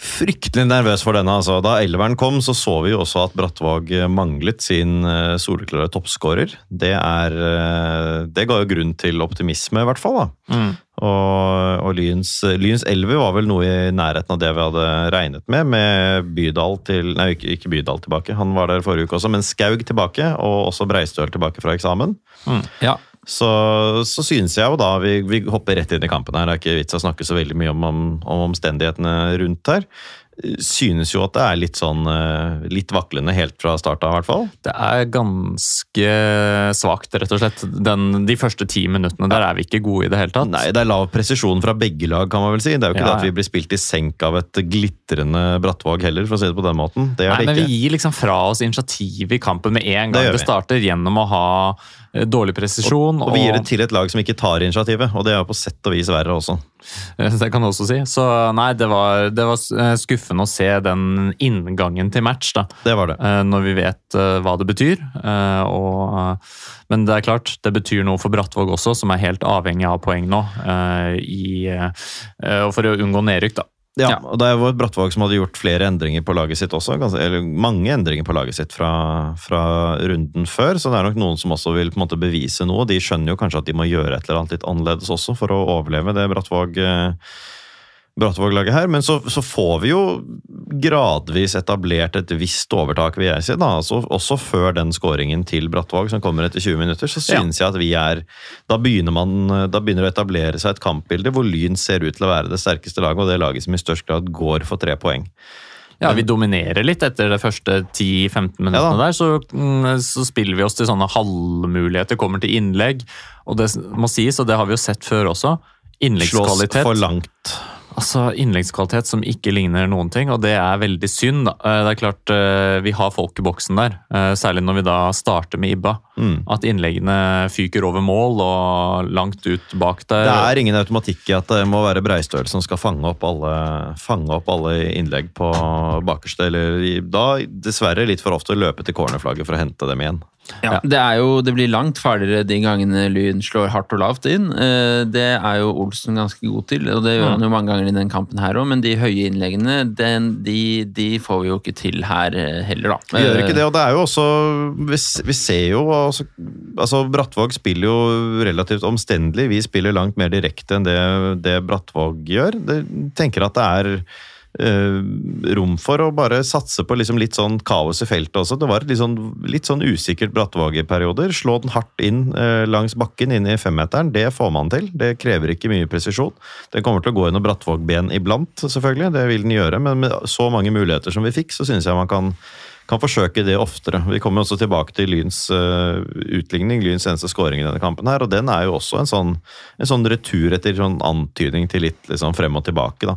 Fryktelig nervøs for denne. altså. Da elveren kom, så så vi jo også at Brattvåg manglet sin eh, soleklare toppskårer. Det, eh, det ga jo grunn til optimisme, i hvert fall. Mm. Og, og Lyns, Lyns elver var vel noe i nærheten av det vi hadde regnet med, med Bydal til Nei, ikke, ikke Bydal tilbake, han var der forrige uke også, men Skaug tilbake, og også Breistøl tilbake fra eksamen. Ja. Så, så synes jeg jo da vi, vi hopper rett inn i kampen her. Det er ikke vits å snakke så veldig mye om, om, om omstendighetene rundt her. Synes jo at det er litt sånn eh, litt vaklende helt fra starten av, i hvert fall. Det er ganske svakt, rett og slett. Den, de første ti minuttene der er vi ikke gode i det hele tatt. Nei, det er lav presisjon fra begge lag, kan man vel si. Det er jo ikke Ja, det at vi blir spilt i senk av et glitrende Brattvåg heller, for å si det på den måten. Det Nei, det men. Vi gir liksom fra oss initiativ i kampen med en gang det, det, starter, gjennom å ha dårlig presisjon. Og vi gir det til et lag som ikke tar initiativet, og det er på sett og vis verre også. Det kan du også si. Så nei, det var, det var eh, skuffende å se den inngangen til match, da. Det var det. eh, Når vi vet eh, hva det betyr. eh, Og, eh, men det er klart, det betyr noe for Brattvåg også, som er helt avhengig av poeng nå. eh, I, eh, og for å unngå nedrykk, da. Ja, og det er jo et Brattvåg som hadde gjort flere endringer på laget sitt også. Ganske, eller mange endringer på laget sitt fra, fra runden før, så det er nok noen som også vil på en måte bevise noe. De skjønner jo kanskje at de må gjøre et eller annet litt annerledes også for å overleve det Brattvåg eh, Brattvåg-laget her. Men så, så får vi jo gradvis etablert et visst overtak, vil jeg si. da, altså, Også før den skåringen til Brattvåg som kommer etter 20 minutter, så synes jeg at vi er Da begynner man, da begynner det å etablere seg et kampbilde hvor Lyn ser ut til å være det sterkeste laget, og det laget som i størst grad går for tre poeng. Ja, Vi dominerer litt etter de første 10-15 minuttene Ja der. Så, mm, så spiller vi oss til sånne halvmuligheter, kommer til innlegg. Og det må sies, og det har vi jo sett før også, innleggskvalitet Slås for langt. Altså Innleggskvalitet som ikke ligner noen ting, og det er veldig synd. da. Eh, Det er klart eh, Vi har folk i boksen der, eh, særlig når vi da starter med Ibba. Mm. At innleggene fyker over mål og langt ut bak der. Det er ingen automatikk i at det må være Breistøl som skal fange opp alle, fange opp alle innlegg på bakerste. Eller da dessverre litt for ofte løpe til cornerflagget for å hente dem igjen. Ja, det, er jo, det blir langt farligere de gangene Lyn slår hardt og lavt inn. Eh, Det er jo Olsen ganske god til, og det gjør han jo mange ganger i den kampen her òg, men de høye innleggene, den, de, de får vi jo ikke til her eh, heller, da. Vi gjør ikke det, og det er jo også Vi, vi ser jo altså, altså Brattvåg spiller jo relativt omstendelig. Vi spiller langt mer direkte enn det, det Brattvåg gjør. Det, tenker at det er eh, rom for å bare satse på liksom litt sånn kaos i feltet også. Det var litt sånn, litt sånn usikkert Brattvåg i perioder. Slå den hardt inn eh, langs bakken inn i femmeteren, det får man til. Det krever ikke mye presisjon. Den kommer til å gå gjennom Brattvåg-ben iblant, selvfølgelig. Det vil den gjøre, men med så mange muligheter som vi fikk, så synes jeg man kan kan forsøke det oftere. Vi kommer også tilbake til Lyns uh, utligning, Lyns eneste skåring i denne kampen. her, og Den er jo også en sånn, en sånn retur etter sånn antydning til litt liksom, frem og tilbake. da.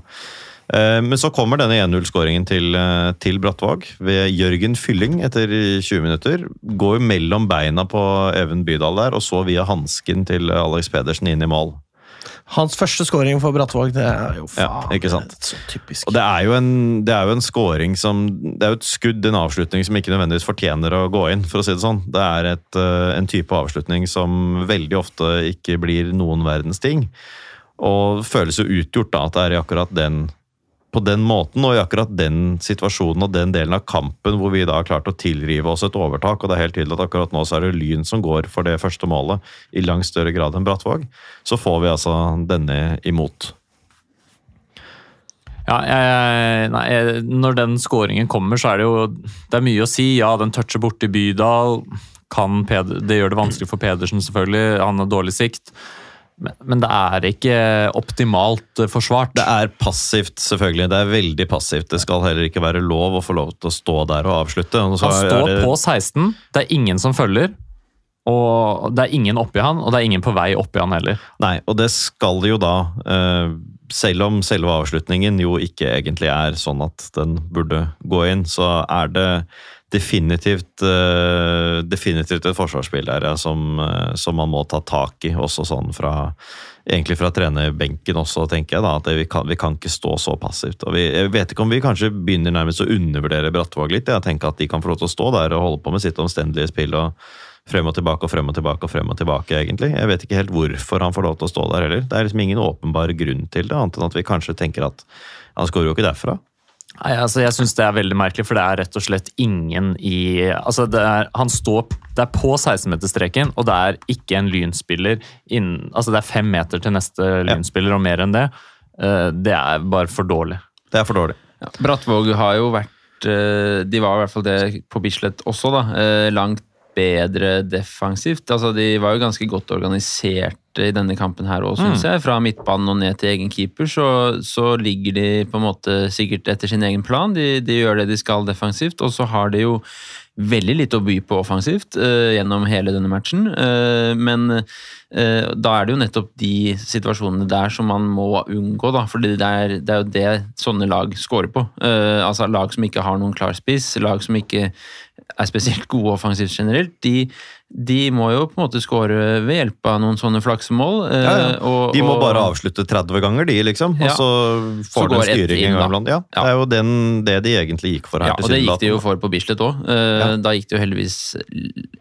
Eh, Men så kommer denne 1-0-skåringen til, eh, til Brattvåg ved Jørgen Fylling etter 20 minutter. Går mellom beina på Even Bydal der, og så via hansken til Alex Pedersen inn i mål. Hans første scoring for Brattvåg, det er jo Ja, faen ikke sant? det så typisk. Og det er jo en, det er jo en scoring som Det er jo et skudd, en avslutning som ikke nødvendigvis fortjener å gå inn, for å si det sånn. Det er et, eh, en type avslutning som veldig ofte ikke blir noen verdens ting. Og føles jo utgjort da, at det er i akkurat den på den måten og i akkurat den situasjonen og den delen av kampen hvor vi da har klart å tilrive oss et overtak. og Det er helt tydelig at akkurat nå så er det Lyn som går for det første målet i langt større grad enn Brattvåg. Så får vi altså denne imot. Ja, jeg, nei, jeg, Når den skåringen kommer, så er det jo det er mye å si. Ja, den toucher borti Bydal. Peder, det gjør det vanskelig for Pedersen, selvfølgelig. Han har dårlig sikt. Men, men det er ikke optimalt eh, forsvart. Det er passivt, selvfølgelig. Det er veldig passivt. Det skal heller ikke være lov å få lov til å stå der og avslutte. Og så Han står det- på 16, det er ingen som følger. Og det er ingen oppi han, og det er ingen på vei oppi han heller. Nei, og det skal jo da. eh, Selv om selve avslutningen jo ikke egentlig er sånn at den burde gå inn, så er det definitivt, eh, definitivt et forsvarsspill der ja, som, eh, som man må ta tak i, også sånn fra Egentlig fra trenerbenken også, tenker jeg da, at vi kan, vi kan ikke stå så passivt. Og vi, jeg vet ikke om vi kanskje begynner nærmest å undervurdere Brattvåg litt. Jeg tenker at de kan få lov til å stå der og holde på med sitt omstendelige spill. og frem og tilbake og frem og tilbake og frem og tilbake, egentlig. Jeg vet ikke helt hvorfor han får lov til å stå der heller. Det er liksom ingen åpenbar grunn til det, annet enn at vi kanskje tenker at han skårer jo ikke derfra. Nei, altså Jeg syns det er veldig merkelig, for det er rett og slett ingen i altså det er, Han står Det er på 16-meterstreken, og det er ikke en lynspiller innen Altså det er fem meter til neste lynspiller, og mer enn det. Eh, Det er bare for dårlig. Det er for dårlig. Ja, Brattvåg har jo vært eh, De var i hvert fall det på Bislett også, da. eh, Langt bedre defensivt. Altså, de var jo ganske godt organiserte i denne kampen her òg, syns jeg. Fra midtbanen og ned til egen keeper, så, så ligger de på en måte sikkert etter sin egen plan. De, de gjør det de skal defensivt, og så har de jo veldig lite å by på offensivt uh, gjennom hele denne matchen. Uh, men uh, da er det jo nettopp de situasjonene der som man må unngå, da. For det er, det er jo det sånne lag scorer på. Altså lag som ikke har noen klar spiss, lag som ikke er spesielt gode offensivt generelt, de, de må jo på en måte score ved hjelp av noen sånne flaksemål. eh, Ja, ja. og- De må og- bare avslutte 30 ganger, de, liksom. Og Ja. så Så får de styring en gang iblant. Ja, Ja. Det er jo den, det de egentlig gikk for her. Ja, og det gikk de jo for på Bislett òg. Ja. Da gikk det jo heldigvis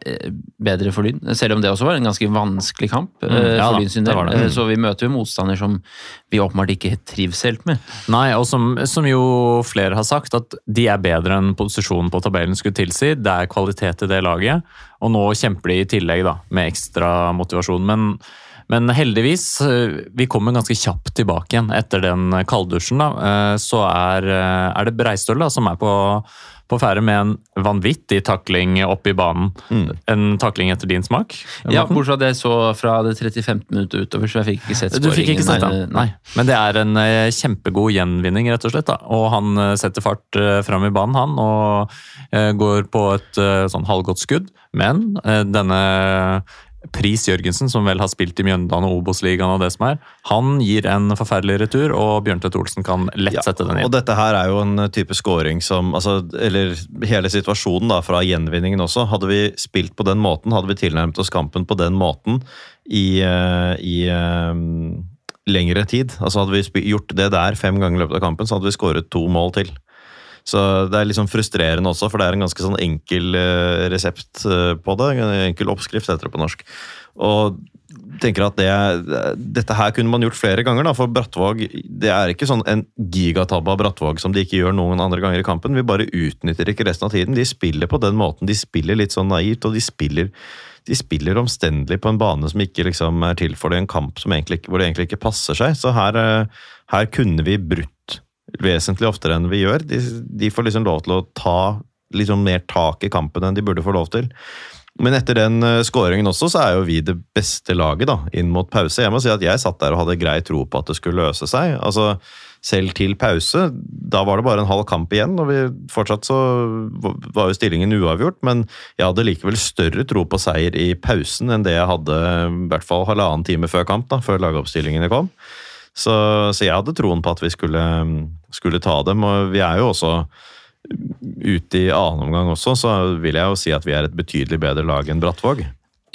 eh, bedre for Lyn. Selv om det også var en ganske vanskelig kamp eh, Mm, ja for Lyn sin del. Mm. Eh, Så vi møter jo motstander som vi åpenbart ikke trives helt med. Nei, og som, som jo flere har sagt, at de er bedre enn posisjonen på tabellen skulle tilsi. Det er kvalitet i det laget, og nå kjemper de i tillegg da, med ekstra motivasjon. Men, Men heldigvis, eh, vi kommer ganske kjapt tilbake igjen etter den kalddusjen. da, eh, Så er, eh, er det Breistøl da, som er på, på ferde med en vanvittig takling opp i banen. En takling etter din smak? Ja, bortsett fra det jeg så fra det 35. minuttet utover, så jeg fikk ikke sett Du fikk ikke sett den? Nei. Men det er en eh, kjempegod gjenvinning, rett og slett. da. Og han eh, setter fart eh, fram i banen, han, og går på et sånn halvgodt skudd. Men denne Pris Jørgensen, som vel har spilt i Mjøndalen og Obos-ligaen og det som er, han gir en forferdelig retur, og Bjørntvedt Olsen kan lett Ja, sette den inn. Og dette her er jo en type scoring som altså, Eller hele situasjonen da, fra gjenvinningen også. Hadde vi spilt på den måten, hadde vi tilnærmet oss kampen på den måten i, eh, i eh, lengre tid. Altså Hadde vi gjort det der fem ganger i løpet av kampen, så hadde vi skåret to mål til. Så det er litt sånn frustrerende også, for det er en ganske sånn enkel eh, resept eh, på det. En enkel oppskrift, heter det på norsk. Og tenker at det, dette her kunne man gjort flere ganger, da, for Brattvåg Det er ikke sånn en gigatabbe av Brattvåg som de ikke gjør noen andre ganger i kampen. Vi bare utnytter ikke resten av tiden. De spiller på den måten. De spiller litt sånn naivt, og de spiller spiller omstendelig på en bane som ikke liksom er til for det, en kamp egentlig, hvor det egentlig ikke passer seg. Så her, eh, her kunne vi brutt vesentlig oftere enn vi gjør. De, de får liksom lov til å ta liksom mer tak i kampen enn de burde få lov til. Men etter den uh, skåringen også, så er jo vi det beste laget da, inn mot pause. Jeg må si at jeg satt der og hadde grei tro på at det skulle løse seg. Altså, selv til pause, da var det bare en halv kamp igjen, og vi fortsatt så var jo stillingen uavgjort, men jeg hadde likevel større tro på seier i pausen enn det jeg hadde i hvert fall halvannen time før kamp, da, før lagoppstillingene kom. Så, så jeg hadde troen på at vi skulle, skulle ta dem, og vi er jo også ute i annen omgang også, så vil jeg jo si at vi er et betydelig bedre lag enn Brattvåg.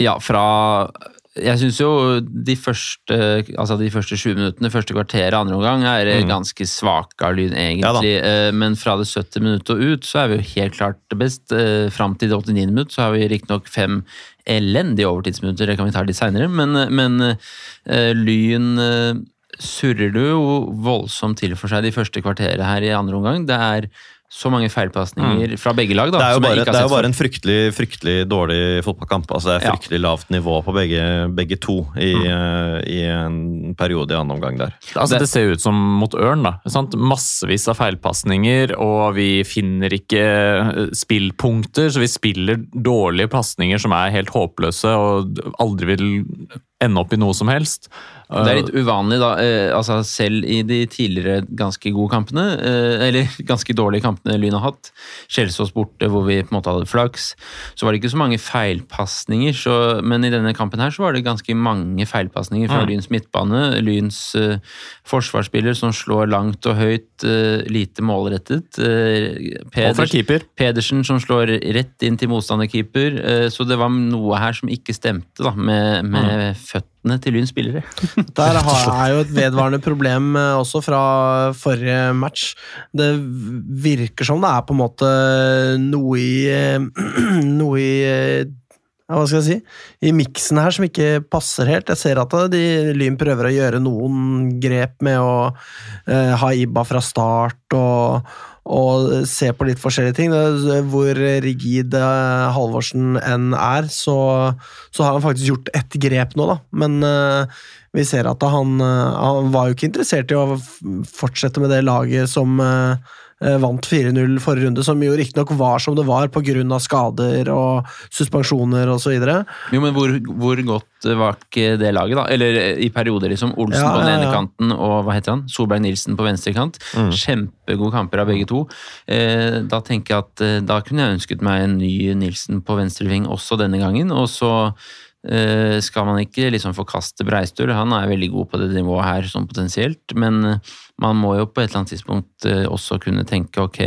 Ja, fra Jeg syns jo de første altså de første sju minuttene, første kvarteret andre omgang, er Mm. ganske svake av Lyn, egentlig. Ja, Men fra det 70 minuttet og ut, så er vi jo helt klart best. Eh, Fram til det 89 minutt så har vi riktignok fem elendige overtidsminutter, det kan vi ta litt seinere, men, men uh, Lyn eh, surrer det jo voldsomt til for seg de første kvarteret her i andre omgang. Det er så mange feilpasninger fra begge lag, da. Mm. Det er jo bare, det er jo bare en fryktelig, fryktelig dårlig fotballkamp. Altså, det er Ja. fryktelig lavt nivå på begge, begge to i, eh, i en periode i annen omgang der. Altså, Det- det ser ut som mot Ørn. da. Sant? Massevis av feilpasninger, og vi finner ikke eh, spillpunkter, så vi spiller dårlige pasninger som er helt håpløse og aldri vil ende opp i noe som helst. Det er litt uvanlig, da. Eh, altså Selv i de tidligere ganske gode kampene, eh, eller ganske dårlige kampene Lyn har hatt, Kjelsås borte hvor vi på en måte hadde flaks, så var det ikke så mange feilpasninger. så- Men i denne kampen her så var det ganske mange feilpasninger fra Mm. Lyns midtbane. Lyns uh, forsvarsspiller som slår langt og høyt, uh, lite målrettet. Eh, Og fra keeper. Pedersen som slår rett inn til motstanderkeeper. eh, Så det var noe her som ikke stemte da, med, med føttene til Lyns spillere. Der er jo et vedvarende problem eh, også fra forrige match. Det virker som det er på en måte noe i eh, Noe i eh, hva skal jeg si? I miksen her som ikke passer helt. Jeg ser at de, Lyn prøver å gjøre noen grep med å ha Ibba fra start og, og se på litt forskjellige ting. Hvor rigid eh, Halvorsen enn er, så, så har han faktisk gjort ett grep nå, da. Men uh, vi ser at han, eh, han var jo ikke interessert i å fortsette med det laget som eh, eh, vant 4-0 forrige runde, som jo riktignok var som det var pga. skader og suspensjoner osv. Jo, men hvor, hvor godt var ikke det laget, da? Eller eh, i perioder, liksom. Olsen Ja, på den ene ja. kanten og hva heter han? Solberg Nilsen på venstre kant. Mm. Kjempegode kamper av begge to. Eh, da tenker jeg at eh, da kunne jeg ønsket meg en ny Nilsen på venstre ving også denne gangen. Og så eh, skal man ikke liksom forkaste Breistøl. Han er veldig god på det nivået her, sånn potensielt. Men eh, man må jo på et eller annet tidspunkt eh, også kunne tenke ok,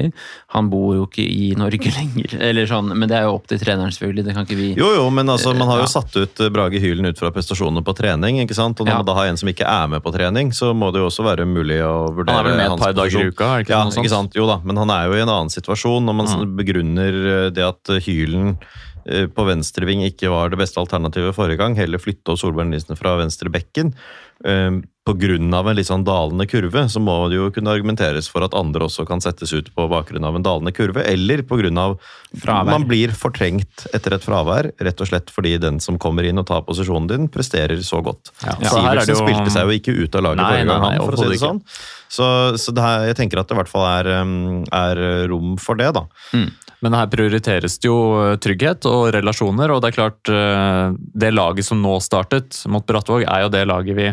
han bor jo ikke i Norge lenger. Eller sånn, men det er jo opp til treneren, selvfølgelig. Det kan ikke vi Jo, jo, men altså, man har jo Ja. satt ut eh, Brage Hylen ut fra prestasjonene på trening. ikke sant? Og når Ja. man da har en som ikke er med på trening, så må det jo også være mulig å vurdere Han er vel med et par dager i uka? er ikke Ja, noe sånt? ikke sant? Jo da, men han er jo i en annen situasjon. Når man Mm. begrunner eh, det at Hylen eh, på venstreving ikke var det beste alternativet forrige gang, heller flytte opp Solberg Nilsen fra venstre bekken. eh, pga. en litt sånn dalende kurve, så må det jo kunne argumenteres for at andre også kan settes ut på bakgrunn av en dalende kurve, eller pga. Fravær. man blir fortrengt etter et fravær, rett og slett fordi den som kommer inn og tar posisjonen din, presterer så godt. Ja, så det Sivertsen jo- spilte seg jo ikke ut av laget Nei, forrige gang, nei, for å si det ikke. sånn. Så, så det her, jeg tenker at det i hvert fall er, um, er rom for det, da. Men her prioriteres det jo trygghet og relasjoner, og det er klart eh, Det laget som nå startet mot Brattvåg, er jo det laget vi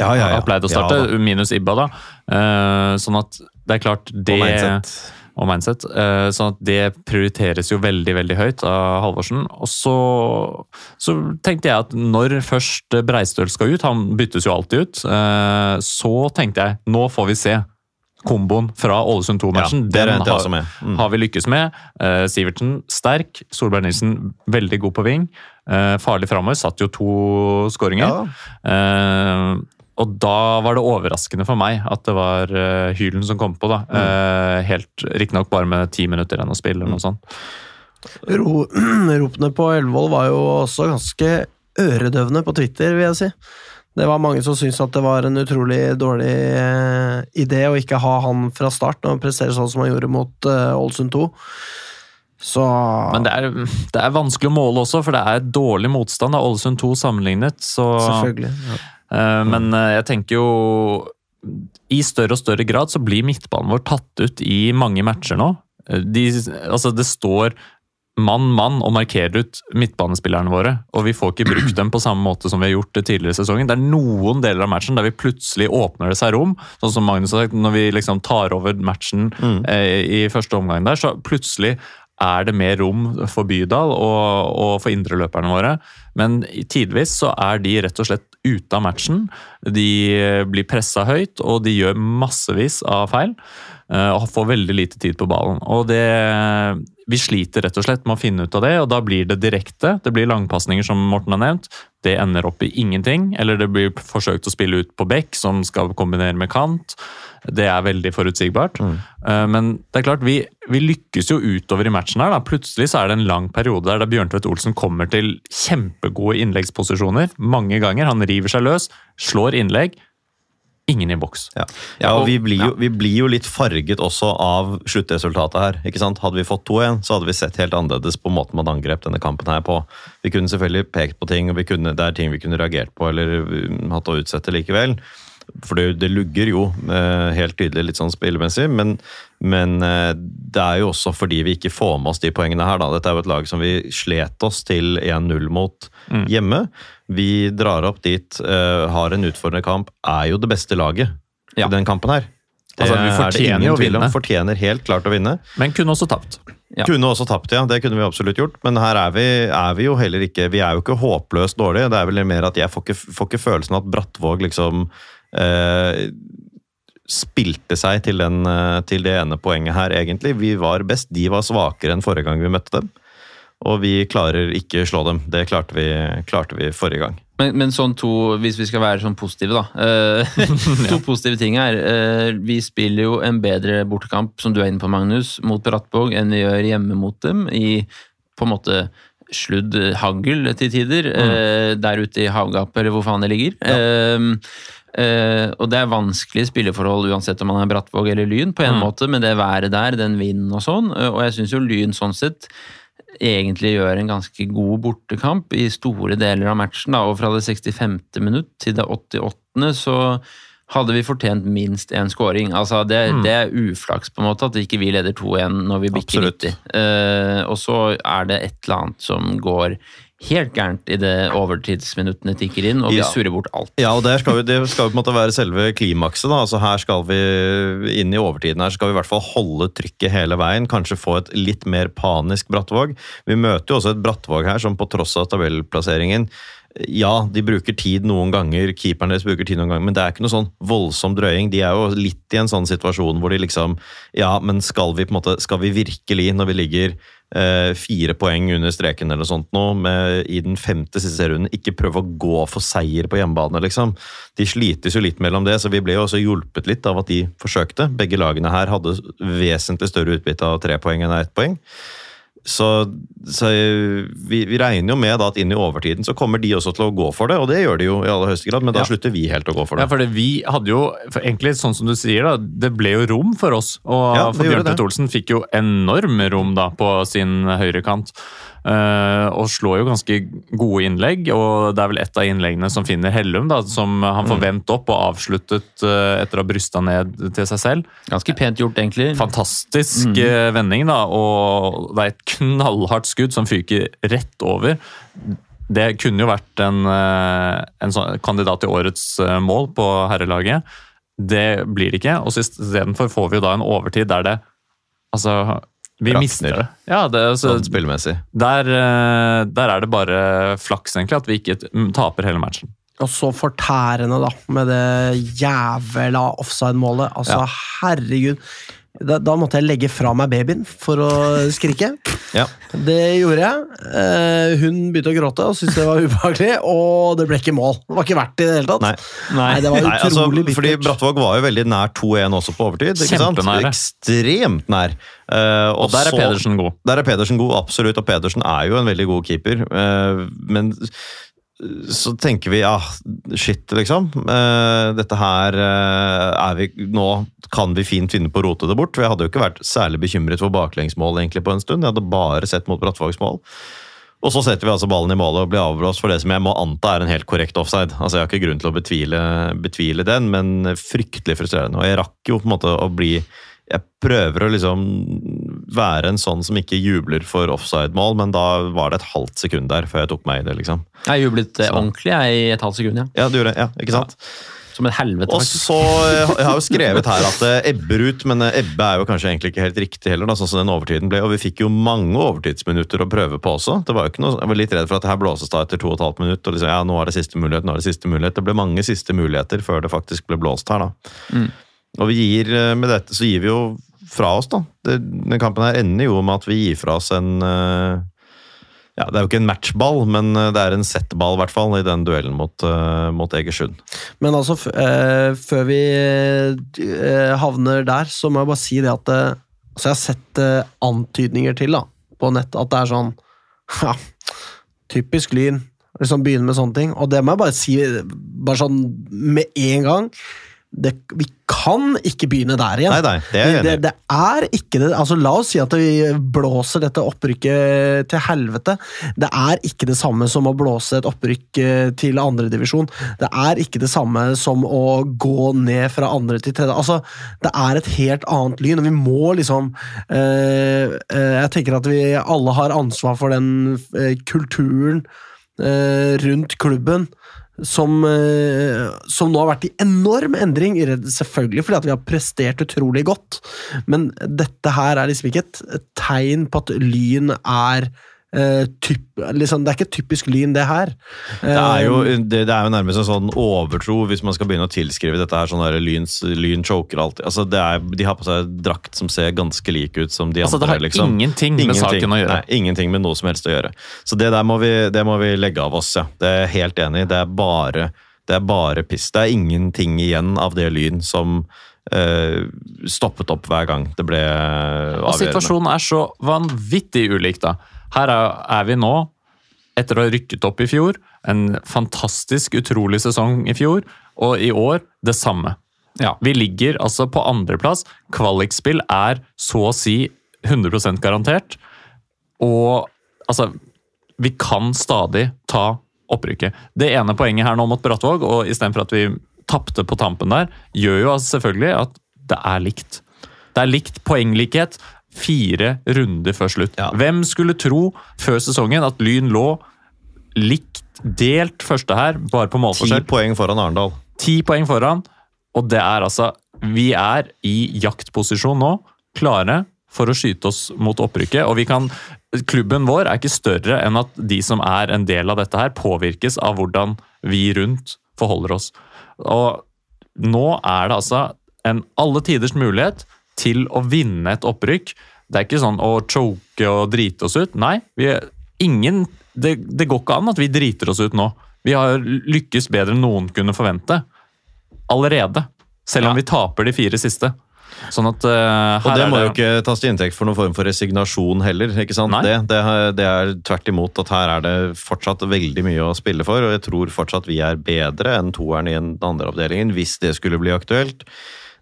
Ja, ja, ja. har pleid å starte, minus Ibba, da. Eh, Sånn at det er klart det Og mindset. og mindset. Eh, Sånn at det prioriteres jo veldig veldig høyt av Halvorsen. Og så, så tenkte jeg at når først Breistøl skal ut, han byttes jo alltid ut, eh, så tenkte jeg nå får vi se komboen fra Ålesund 2-matchen. Ja, Den har- Mm. har vi lykkes med. Uh, Sivertsen sterk, Solberg Nilsen veldig god på ving. Uh, farlig framover, satt jo to skåringer. Ja. Uh, og da var det overraskende for meg at det var Hylen som kom på. da. Mm. Eh, helt Riktignok bare med ti minutter igjen å spille, eller noe sånt. Ro, ropene på Elvevold var jo også ganske øredøvende på Twitter, vil jeg si. Det var mange som syntes at det var en utrolig dårlig eh, idé å ikke ha han fra start når han presterer sånn som han gjorde mot eh, 2. Så Men det er, det er vanskelig å måle også, for det er dårlig motstand av Ålesund 2 sammenlignet. Så, Selvfølgelig. Ja. Eh, Men eh, jeg tenker jo I større og større grad så blir midtbanen vår tatt ut i mange matcher nå. Eh, De, altså det står mann mann og markerer ut midtbanespillerne våre, og vi får ikke brukt dem på samme måte som vi har gjort det tidligere i sesongen. Det er noen deler av matchen der vi plutselig åpner det seg rom, sånn som Magnus har sagt, når vi liksom tar over matchen eh, i første omgang der, så plutselig er det mer rom for Bydal og, og for indreløperne våre. Men tidvis så er de rett og slett ute av matchen. De eh, blir pressa høyt, og de gjør massevis av feil. Eh, Og får veldig lite tid på ballen. Og det Vi sliter rett og slett med å finne ut av det, og da blir det direkte. Det blir langpasninger, som Morten har nevnt. Det ender opp i ingenting. Eller det blir forsøkt å spille ut på bekk, som skal kombinere med kant. Det er veldig forutsigbart. Mm. Men det er klart, vi, vi lykkes jo utover i matchen her. Da. Plutselig så er det en lang periode der, der Bjørntvedt Olsen kommer til kjempegode innleggsposisjoner mange ganger. Han river seg løs, slår innlegg. Ingen i boks. Ja, ja og vi blir, jo, vi blir jo litt farget også av sluttresultatet her. ikke sant? Hadde vi fått 2-1, så hadde vi sett helt annerledes på måten man angrep denne kampen her på. Vi kunne selvfølgelig pekt på ting, og vi kunne, det er ting vi kunne reagert på eller um, hatt å utsette likevel. For det, det lugger jo eh, helt tydelig litt sånn spillemessig, men, men eh, det er jo også fordi vi ikke får med oss de poengene her. Da. Dette er jo et lag som vi slet oss til 1-0 mot hjemme. Vi drar opp dit, eh, har en utfordrende kamp, er jo det beste laget Ja. i den kampen her. Det Altså, vi er det fortjener ingen om. Fortjener helt klart å vinne. Men kunne også tapt. Ja. Kunne også tapt, ja. Det kunne vi absolutt gjort. Men her er vi, er vi jo heller ikke Vi er jo ikke håpløst dårlige. Det er vel mer at jeg får ikke, får ikke følelsen at Brattvåg liksom eh, spilte seg til, den, eh, til det ene poenget her, egentlig. Vi var best. De var svakere enn forrige gang vi møtte dem. Og vi klarer ikke slå dem. Det klarte vi, klarte vi forrige gang. Men, men sånn to, hvis vi skal være sånn positive, da. eh, to positive ting her. Vi spiller jo en bedre bortekamp, som du er inne på, Magnus, mot Brattvåg enn vi gjør hjemme mot dem. I på en måte sludd hagl til tider. Mm. der ute i havgapet, eller hvor faen det ligger. Eh, eh, og det er vanskelige spilleforhold uansett om man er Brattvåg eller Lyn, på en måte, med det været der, den vinden og sånn. Uh, og jeg syns jo Lyn sånn sett egentlig gjør en ganske god bortekamp i store deler av matchen. Da, og fra det 65. minutt til det 88. så hadde vi fortjent minst én scoring. Altså, det, det er uflaks på en måte at ikke vi leder 2-1 når vi bikker Absolutt. 90. Uh, og så er det et eller annet som går helt gærent idet overtidsminuttene tikker inn, og vi Ja. surrer bort alt. Ja, og det skal, jo, det skal jo på en måte være selve klimakset. da, altså Her skal vi inn i overtiden her, skal vi i hvert fall holde trykket hele veien. Kanskje få et litt mer panisk Brattvåg. Vi møter jo også et Brattvåg her som på tross av tabellplasseringen ja, de bruker tid noen ganger, keeperen deres bruker tid noen ganger, men det er ikke noe sånn voldsom drøying. De er jo litt i en sånn situasjon hvor de liksom Ja, men skal vi på en måte, skal vi virkelig, når vi ligger eh, fire poeng under streken eller sånt nå, med, i den femte siste serierunden, ikke prøve å gå for seier på hjemmebane, liksom. De slites jo litt mellom det, så vi ble jo også hjulpet litt av at de forsøkte. Begge lagene her hadde vesentlig større utbytte av tre poeng enn av ett poeng. Så, så vi, vi regner jo med at inn i overtiden så kommer de også til å gå for det, og det gjør de jo i aller høyeste grad, men da Ja. slutter vi helt å gå for det. Ja, for det, vi hadde jo, for egentlig sånn som du sier da, det ble jo rom for oss. Og Ja, for Bjørn Tvedt. Olsen fikk jo enorm rom da på sin høyre kant. eh, og slår jo ganske gode innlegg, og det er vel et av innleggene som finner Hellum, da, som han Mm. får vendt opp og avsluttet eh, etter å ha brysta ned til seg selv. Ganske pent gjort, egentlig. Fantastisk Mm. eh, vending, da, og det er et knallhardt skudd som fyker rett over. Det kunne jo vært en, eh, en sånn kandidat til årets eh, mål på herrelaget. Det blir det ikke, og istedenfor får vi jo da en overtid der det Altså, vi Rakner. mister det. Ja, det, altså, Sånn spillemessig. der, eh, der er det bare flaks, egentlig, at vi ikke taper hele matchen. Og så fortærende, da, med det jævla offside-målet. Altså, herregud. Da, da måtte jeg legge fra meg babyen for å skrike. Ja. Det gjorde jeg. Eh, hun begynte å gråte og syntes det var ubehagelig, og det ble ikke mål. Det var ikke verdt det i det hele tatt. Nei. Nei, det var Nei, altså, utrolig fordi. Brattvåg var jo veldig nær 2-1 også på overtid. ikke sant? Kjempenære. Ekstremt nær. Uh, Og der er så- Pedersen god. Der er Pedersen god, absolutt, og Pedersen er jo en veldig god keeper. Uh, Men så tenker vi ja, shit, liksom. Eh, Dette her eh, er vi Nå kan vi fint finne på å rote det bort. For jeg hadde jo ikke vært særlig bekymret for baklengsmål egentlig på en stund. Jeg hadde bare sett mot Brattvags mål. Og så setter vi altså ballen i målet og blir avblåst for det som jeg må anta er en helt korrekt offside. Altså Jeg har ikke grunn til å betvile, betvile den, men fryktelig frustrerende. Og jeg rakk jo på en måte å bli Jeg prøver å liksom være en sånn som ikke jubler for offside-mål, men da var det et halvt sekund der før jeg tok meg i det, liksom. Jeg jublet eh, Så. ordentlig jeg, i et halvt sekund, ja. Ja, du gjorde det. Ja, ikke sant? Som et helvete, Og så eh, Jeg har jo skrevet her at det ebber ut, men eh, ebbe er jo kanskje egentlig ikke helt riktig heller, da, sånn som den overtiden ble. Og vi fikk jo mange overtidsminutter å prøve på også. Det var jo ikke noe, Jeg var litt redd for at det her blåses da etter to og et halvt minutt. og liksom, ja, nå er det siste mulighet, nå er det siste mulighet. Det ble mange siste muligheter før det faktisk ble blåst her, da. Mm. Og vi gir, eh, med dette så gir vi jo fra oss, da. Den kampen her ender jo med at vi gir fra oss en eh, ja, Det er jo ikke en matchball, men eh, det er en settball, i hvert fall, i den duellen mot, eh, mot Egersund. Men altså, eh, før vi eh, havner der, så må jeg bare si det at eh, altså Jeg har sett antydninger til da, på nett at det er sånn ja, Typisk Lyn. Liksom begynne med sånne ting. Og det må jeg bare si bare sånn med en gang. Det, vi kan ikke begynne der igjen. Nei, nei, det er det, det er ikke det. Altså, la oss si at vi blåser dette opprykket til helvete. Det er ikke det samme som å blåse et opprykk eh, til andredivisjon. Det er ikke det samme som å gå ned fra andre til tredje. Altså, det er et helt annet lyn, og vi må liksom øh, øh, Jeg tenker at vi alle har ansvar for den øh, kulturen rundt klubben som, eh, som nå har vært i enorm endring, selvfølgelig fordi at vi har prestert utrolig godt, men dette her er liksom ikke et, tegn på at Lyn er eh, typ, liksom, Det er ikke typisk Lyn, det her. Det er, jo, Eh, det, det er jo nærmest en sånn overtro hvis man skal begynne å tilskrive dette her sånn der lyns, lyn choker alltid. Altså det er, de har på seg drakt som ser ganske lik ut som de Altså, det andre. har liksom. ingenting med saken å gjøre. Nei, ingenting med noe som helst å gjøre. Så det der må vi, det må vi legge av oss, ja. Det er jeg helt enig i. Det er bare, det er bare piss. Det er ingenting igjen av det lyn som eh, stoppet opp hver gang det ble Og avgjørende. situasjonen er så vanvittig ulik, da. Her er, vi nå, etter å ha rykket opp i fjor, en fantastisk, utrolig sesong i fjor, og i år det samme. Ja. Vi ligger altså på andreplass. Kvalikspill er så å si 100% garantert. Og altså Vi kan stadig ta opprykket. Det ene poenget her nå mot Brattvåg, og istedenfor at vi tapte på tampen der, gjør jo altså selvfølgelig at det er likt. Det er likt poenglikhet fire runder før slutt. Ja. Hvem skulle tro før sesongen at Lyn lå likt delt første her, bare på målforskjell? Ti poeng foran Arendal. Ti poeng foran, og det er altså Vi er i jaktposisjon nå, klare for å skyte oss mot opprykket. Og vi kan Klubben vår er ikke større enn at de som er en del av dette her, påvirkes av hvordan vi rundt forholder oss. Og nå er det altså en alle tiders mulighet til å vinne et opprykk. Det er ikke sånn å choke og drite oss ut. Nei, vi er ingen, det, det går ikke an at vi driter oss ut nå. Vi har lykkes bedre enn noen kunne forvente. Allerede. Selv om Ja. vi taper de fire siste. Sånn at eh, Og det må det jo ikke tas til inntekt for noen form for resignasjon heller. ikke sant? Det, det, det er tvert imot at her er det fortsatt veldig mye å spille for, og jeg tror fortsatt vi er bedre enn toeren i den andre avdelingen, hvis det skulle bli aktuelt.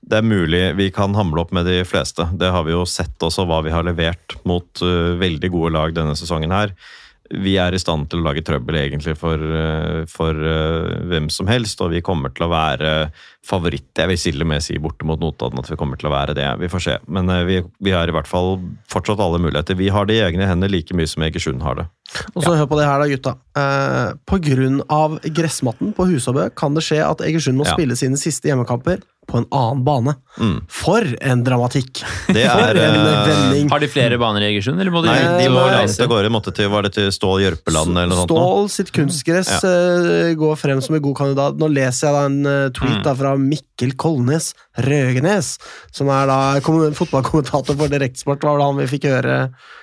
Det er mulig vi kan hamle opp med de fleste. Det har vi jo sett også, hva vi har levert mot uh, veldig gode lag denne sesongen her. Vi er i stand til å lage trøbbel egentlig for, uh, for uh, hvem som helst, og vi kommer til å være favoritt. Jeg vil til og med si borte mot Notodden at vi kommer til å være det. Vi får se. Men uh, vi, vi har i hvert fall fortsatt alle muligheter. Vi har det i egne hender like mye som Egersund har det. Og så hør på det her da, gutta. Eh, på grunn av gressmatten på Husabø kan det skje at Egersund må Ja. spille sine siste hjemmekamper på en annen bane. Mm. For en dramatikk! Det For er, en eh, vending! Har de flere baner i Egersund, eller må de Nei, de må langt reise? av gårde. Måtte til, var det til Stål Jørpeland eller noe sånt? Stål sitt kunstgress ja. går frem som en god kandidat. Nå leser jeg da en eh, tweet Mm. da fra Mikkel Kolnes Røgenes, som er da kom- fotballkommentator for Direktsport. Var det han vi fikk høre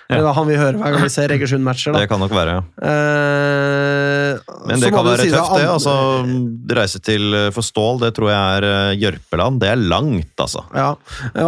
Eller han vi hører hver gang vi ser Egersund-matcher? Det kan nok være, ja. Eh, Men det kan være si tøft, det. altså Reise til eh, for Stål, det tror jeg er eh, Jørpeland. Det er langt, altså. Ja,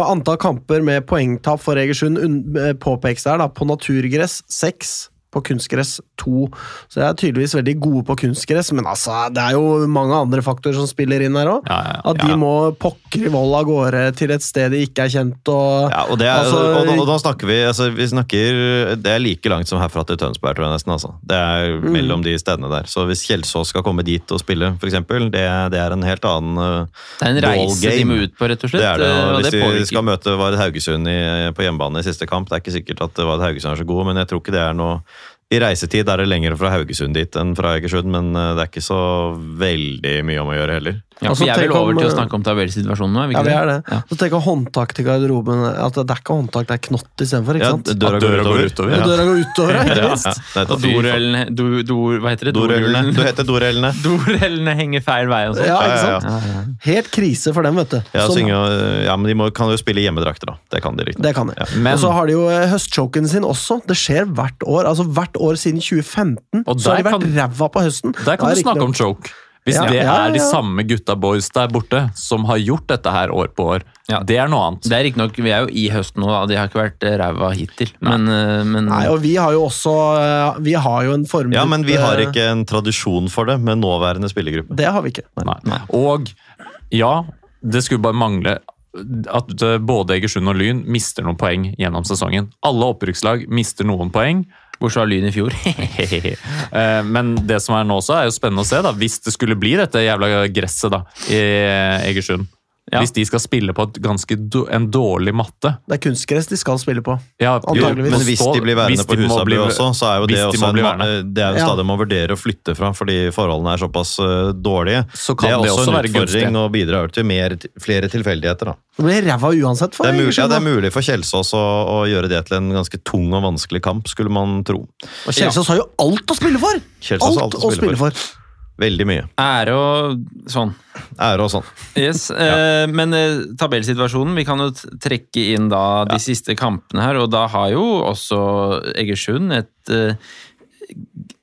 Antall kamper med poengtap for Egersund eh, påpekes der. da, På naturgress seks, på kunstgress 2. Så jeg er tydeligvis veldig gode på kunstgress, men altså, det er jo mange andre faktorer som spiller inn her òg. Ja, ja, ja. At de må pokker i vold av gårde til et sted de ikke er kjent. Og, Ja, og, det er, Altså, og, da, og da snakker vi altså, vi snakker, Det er like langt som herfra til Tønsberg, tror jeg nesten. Altså. Det er Mm. mellom de stedene der. Så hvis Kjelsås skal komme dit og spille, f.eks., det, det er en helt annen uh, Det er en reise de må ut på, rett og slett. Det er det, og Hvis det de skal møte Vard Haugesund i, på hjemmebane i siste kamp, det er ikke sikkert at Vard Haugesund er så god, men jeg tror ikke det er noe I reisetid er det lenger fra Haugesund dit enn fra Egersund, men uh, det er ikke så veldig mye om å gjøre heller. Ja, Altså, for vi er om, over til å eh, snakke om tabellsituasjonen nå? ja, ikke vi er det. Ja. Så tenk å håndtak til garderoben. At det er ikke håndtak, det er knott istedenfor. Ja, døra døra går utover. Ja. ja. Døra går utover, ja, ikke Ja, minst. ja, er dorellene do, do, Hva heter det? Dorellene. Du heter dorellene. Dorellene henger feil vei og sånn. Ja, ikke Ja, ja, sant? Helt krise for dem, vet du. Ja, Som- ja, men de må, kan jo spille hjemmedrakter, da. Det kan de riktig. Det kan de. Ja. Men- og så har de jo eh, høstchoken sin også. Det skjer hvert år. altså Hvert år siden 2015 Og så har de vært kan- ræva på høsten. Der kan du snakke om choke. Hvis Ja, det ja, er de samme gutta boys der borte som har gjort dette her år på år, Ja. det er noe annet. Det er riktignok, Vi er jo i høsten nå, da. de har ikke vært eh, ræva hittil. Men, eh, men Nei, og vi har jo også eh, Vi har jo en formgruppe Ja, men vi har ikke en tradisjon for det med nåværende spillergruppe. Det har vi ikke. Nei. Og ja, det skulle bare mangle at både Egersund og Lyn mister noen poeng gjennom sesongen. Alle opprykkslag mister noen poeng. Bortsett fra Lyn i fjor. Eh, Men det som er nå også, er jo spennende å se, da, hvis det skulle bli dette jævla gresset da, i Egersund. Ja. Hvis de skal spille på et ganske do, en dårlig matte. Det er kunstgress de skal spille på. Ja, Antageligvis. Men hvis de blir værende hvis på de Husaby også, så er jo det de også en, det er jo stadig man vurderer å flytte fra, fordi forholdene er såpass eh, dårlige. Så kan det er det også, også en utfordring og bidrar til mer, flere tilfeldigheter. Da. Det blir ræva uansett for Det, er mulig, ja, det er mulig for Kjelsås å, å gjøre det til en ganske tung og vanskelig kamp, skulle man tro. Og Kjelsås har jo alt å spille for! Kjelsås har Alt å spille for. Veldig mye. Ære og sånn. Ære og sånn. Yes, ja. Men eh, tabellsituasjonen Vi kan jo trekke inn da de siste kampene her, og da har jo også Egersund et eh,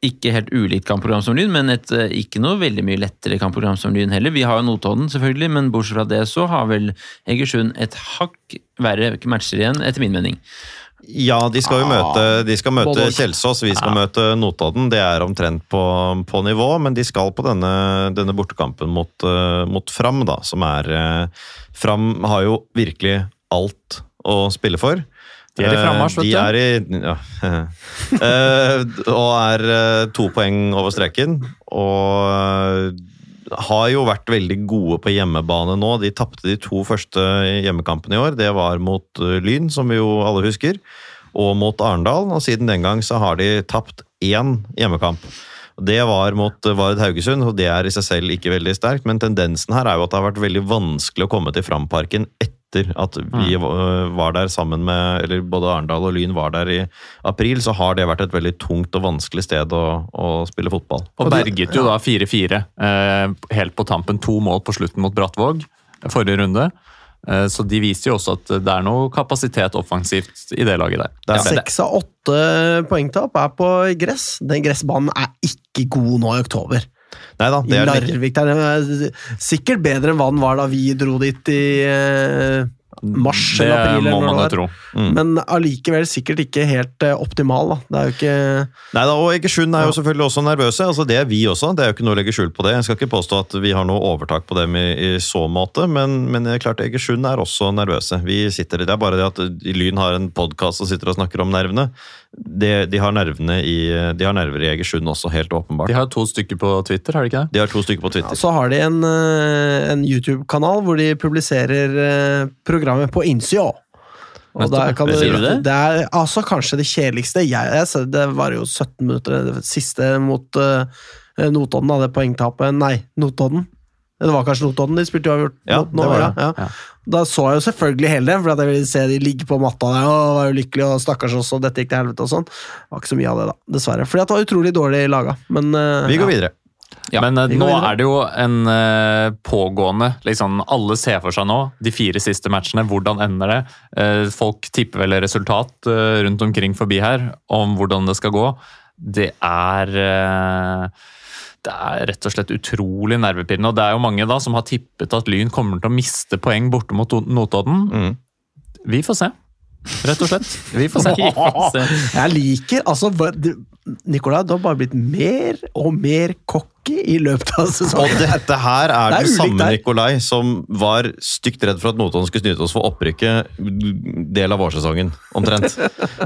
ikke helt ulikt kampprogram som Lyn, men et eh, ikke noe veldig mye lettere kampprogram som Lyn heller. Vi har jo Notodden, selvfølgelig, men bortsett fra det så har vel Egersund et hakk verre matcher igjen, etter min mening. Ja, de skal jo møte, de skal møte Kjelsås, vi skal møte Notodden. Det er omtrent på, på nivå, men de skal på denne, denne bortekampen mot, eh, mot Fram, da, som er eh, Fram har jo virkelig alt å spille for. De er i frammarsj, vet du. De er i ja. Eh, Og er eh, to poeng over streken. Og eh, har jo vært veldig gode på hjemmebane nå. De tapte de to første hjemmekampene i år. Det var mot eh, Lyn, som vi jo alle husker, og mot Arendal. Og siden den gang så har de tapt én hjemmekamp. Det var mot eh, Vard Haugesund, og det er i seg selv ikke veldig sterkt. Men tendensen her er jo at det har vært veldig vanskelig å komme til Framparken etter at vi eh, var der sammen med Eller både Arendal og Lyn var der i april, så har det vært et veldig tungt og vanskelig sted å, å spille fotball. Og berget jo da 4-4 eh, helt på tampen. To mål på slutten mot Brattvåg forrige runde. Eh, så de viser jo også at det er noe kapasitet offensivt i det laget der. Det er det. Seks av åtte poengtap er på gress. Den gressbanen er ikke god nå i oktober. Nei da, I det er den ikke. Der. Er sikkert bedre enn hva den var da vi dro dit i eh, mars Det eller april. må man tro. Mm. Men allikevel sikkert ikke helt eh, optimal. da. Det er jo ikke Nei da, og Egersund er jo selvfølgelig også nervøse. altså Det er vi også, det er jo ikke noe å legge skjul på det. Jeg skal ikke påstå at vi har noe overtak på dem i, i så måte, men, men det er klart Egersund er også nervøse. Vi sitter, Det er bare det at Lyn har en podkast og sitter og snakker om nervene. Det, de, har nervene i, de har nerver i Egersund også, helt åpenbart. De har to stykker på Twitter, har de ikke det? De har to stykker på ja, Twitter. Så har de en, eh, en YouTube-kanal hvor de publiserer eh, programmet på innsida. Og der kan du, du det? det er altså kanskje det kjedeligste. Jeg, jeg, det var jo 17 minutter, det siste mot uh, Notodden, da, det poengtapet. Nei, Notodden. Det var kanskje Notodden de spilte uavgjort Ja, mot nå. det var Ja, det. ja. Ja. Da så jeg jo selvfølgelig hele det, for at jeg ville se de ligge på matta der og var ulykkelige og stakkars også, dette gikk til helvete og sånn. Det var ikke så mye av det, da, dessverre. Fordi det var utrolig dårlig laga. Men uh, Vi går ja. videre. Ja, Men uh, nå er det jo en uh, pågående liksom, Alle ser for seg nå de fire siste matchene. Hvordan ender det? Uh, folk tipper vel resultat rundt omkring forbi her om hvordan det skal gå. Det er det er rett og slett utrolig nervepirrende. Og det er jo mange da som har tippet at Lyn kommer til å miste poeng borte mot Notodden. Mm. Vi får se. Rett og slett. Vi får se. Jeg liker altså hva- du- har bare blitt mer og mer cocky i løpet av sesongen. Og dette her er, Det er den samme der. Som var stygt redd for at Notodden skulle snyte oss for opprykket del av vårsesongen, omtrent.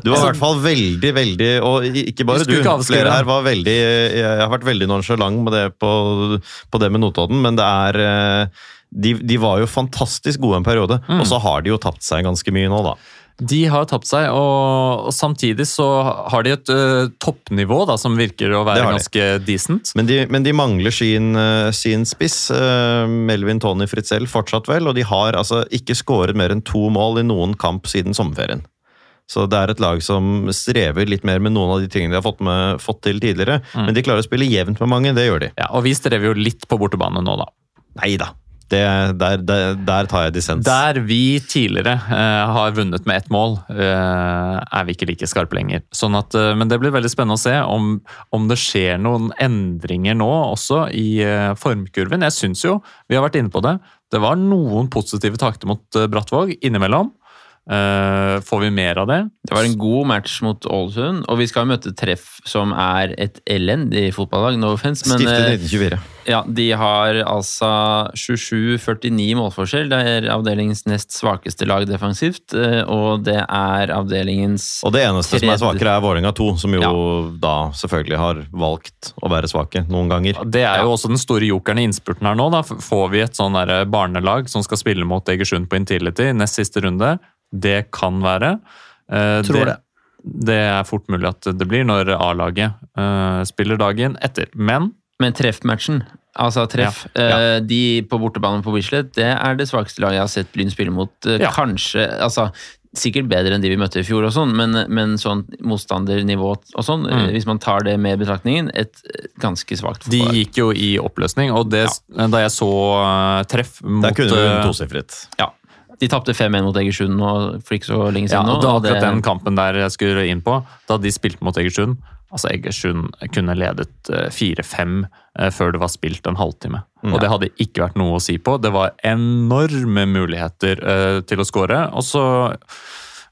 Du var i hvert fall veldig, veldig Og ikke bare du, ikke flere her var veldig Jeg har vært veldig nonchalant med det på, på det med Notodden, men det er eh, de, de var jo fantastisk gode en periode, Mm. og så har de jo tapt seg ganske mye nå, da. De har tapt seg, og, og samtidig så har de et uh, toppnivå da, som virker å være de. ganske decent. Men de, men de mangler sin, eh, sin spiss. Uh, Melvin Tony Fritzell fortsatt vel, og de har altså ikke skåret mer enn to mål i noen kamp siden sommerferien. Så det er et lag som strever litt mer med noen av de tingene de har fått, med, fått til tidligere. Mm. Men de klarer å spille jevnt med mange, det gjør de. Ja, og vi strever jo litt på bortebane nå, da. Nei da. Det, der, der, der tar jeg dissens. Der vi tidligere eh, har vunnet med ett mål, eh, er vi ikke like skarpe lenger. Sånn at, eh, men det blir veldig spennende å se om, om det skjer noen endringer nå også i formkurven. Jeg syns jo, vi har vært inne på det, det var noen positive takter mot Brattvåg innimellom. Eh, får vi mer av det? Det var en god match mot Ålesund, og vi skal møte Treff, som er et elendig fotballag. No offense, men Stiftet 1924. ja, de har altså 27-49 målforskjell. Det er avdelingens nest svakeste lag defensivt, Uh, og det er avdelingens Og det eneste som er svakere, er Vålerenga 2, som jo Ja. da selvfølgelig har valgt å være svake noen ganger. Det er jo også den store jokeren i innspurten her nå. Da. Får vi et sånn barnelag som skal spille mot Egersund på Intility nest siste runde? Det kan være. Eh, Tror det. Det er fort mulig at det blir når A-laget eh, spiller dagen etter. Men Men treff-matchen, altså treff, Ja, ja. eh, de på bortebane på Bislett, det er det svakeste laget jeg har sett Lyn spille mot. Ja. Kanskje, altså sikkert bedre enn de vi møtte i fjor og sånn, men, men sånn motstandernivå og sånn, Mm. hvis man tar det med i betraktningen, et ganske svakt de gikk jo i oppløsning, og det, da jeg så treff mot Da kunne du tosifret. Ja. De tapte 5-1 mot Egersund nå, for ikke så lenge Ja, siden. og nå, det var og akkurat den kampen der jeg skulle inn på. Da de spilte mot Egersund. Altså Egersund kunne ledet eh, 4-5 eh, før det var spilt en halvtime. Og det hadde ikke vært noe å si på. Det var enorme muligheter eh, til å skåre. Og så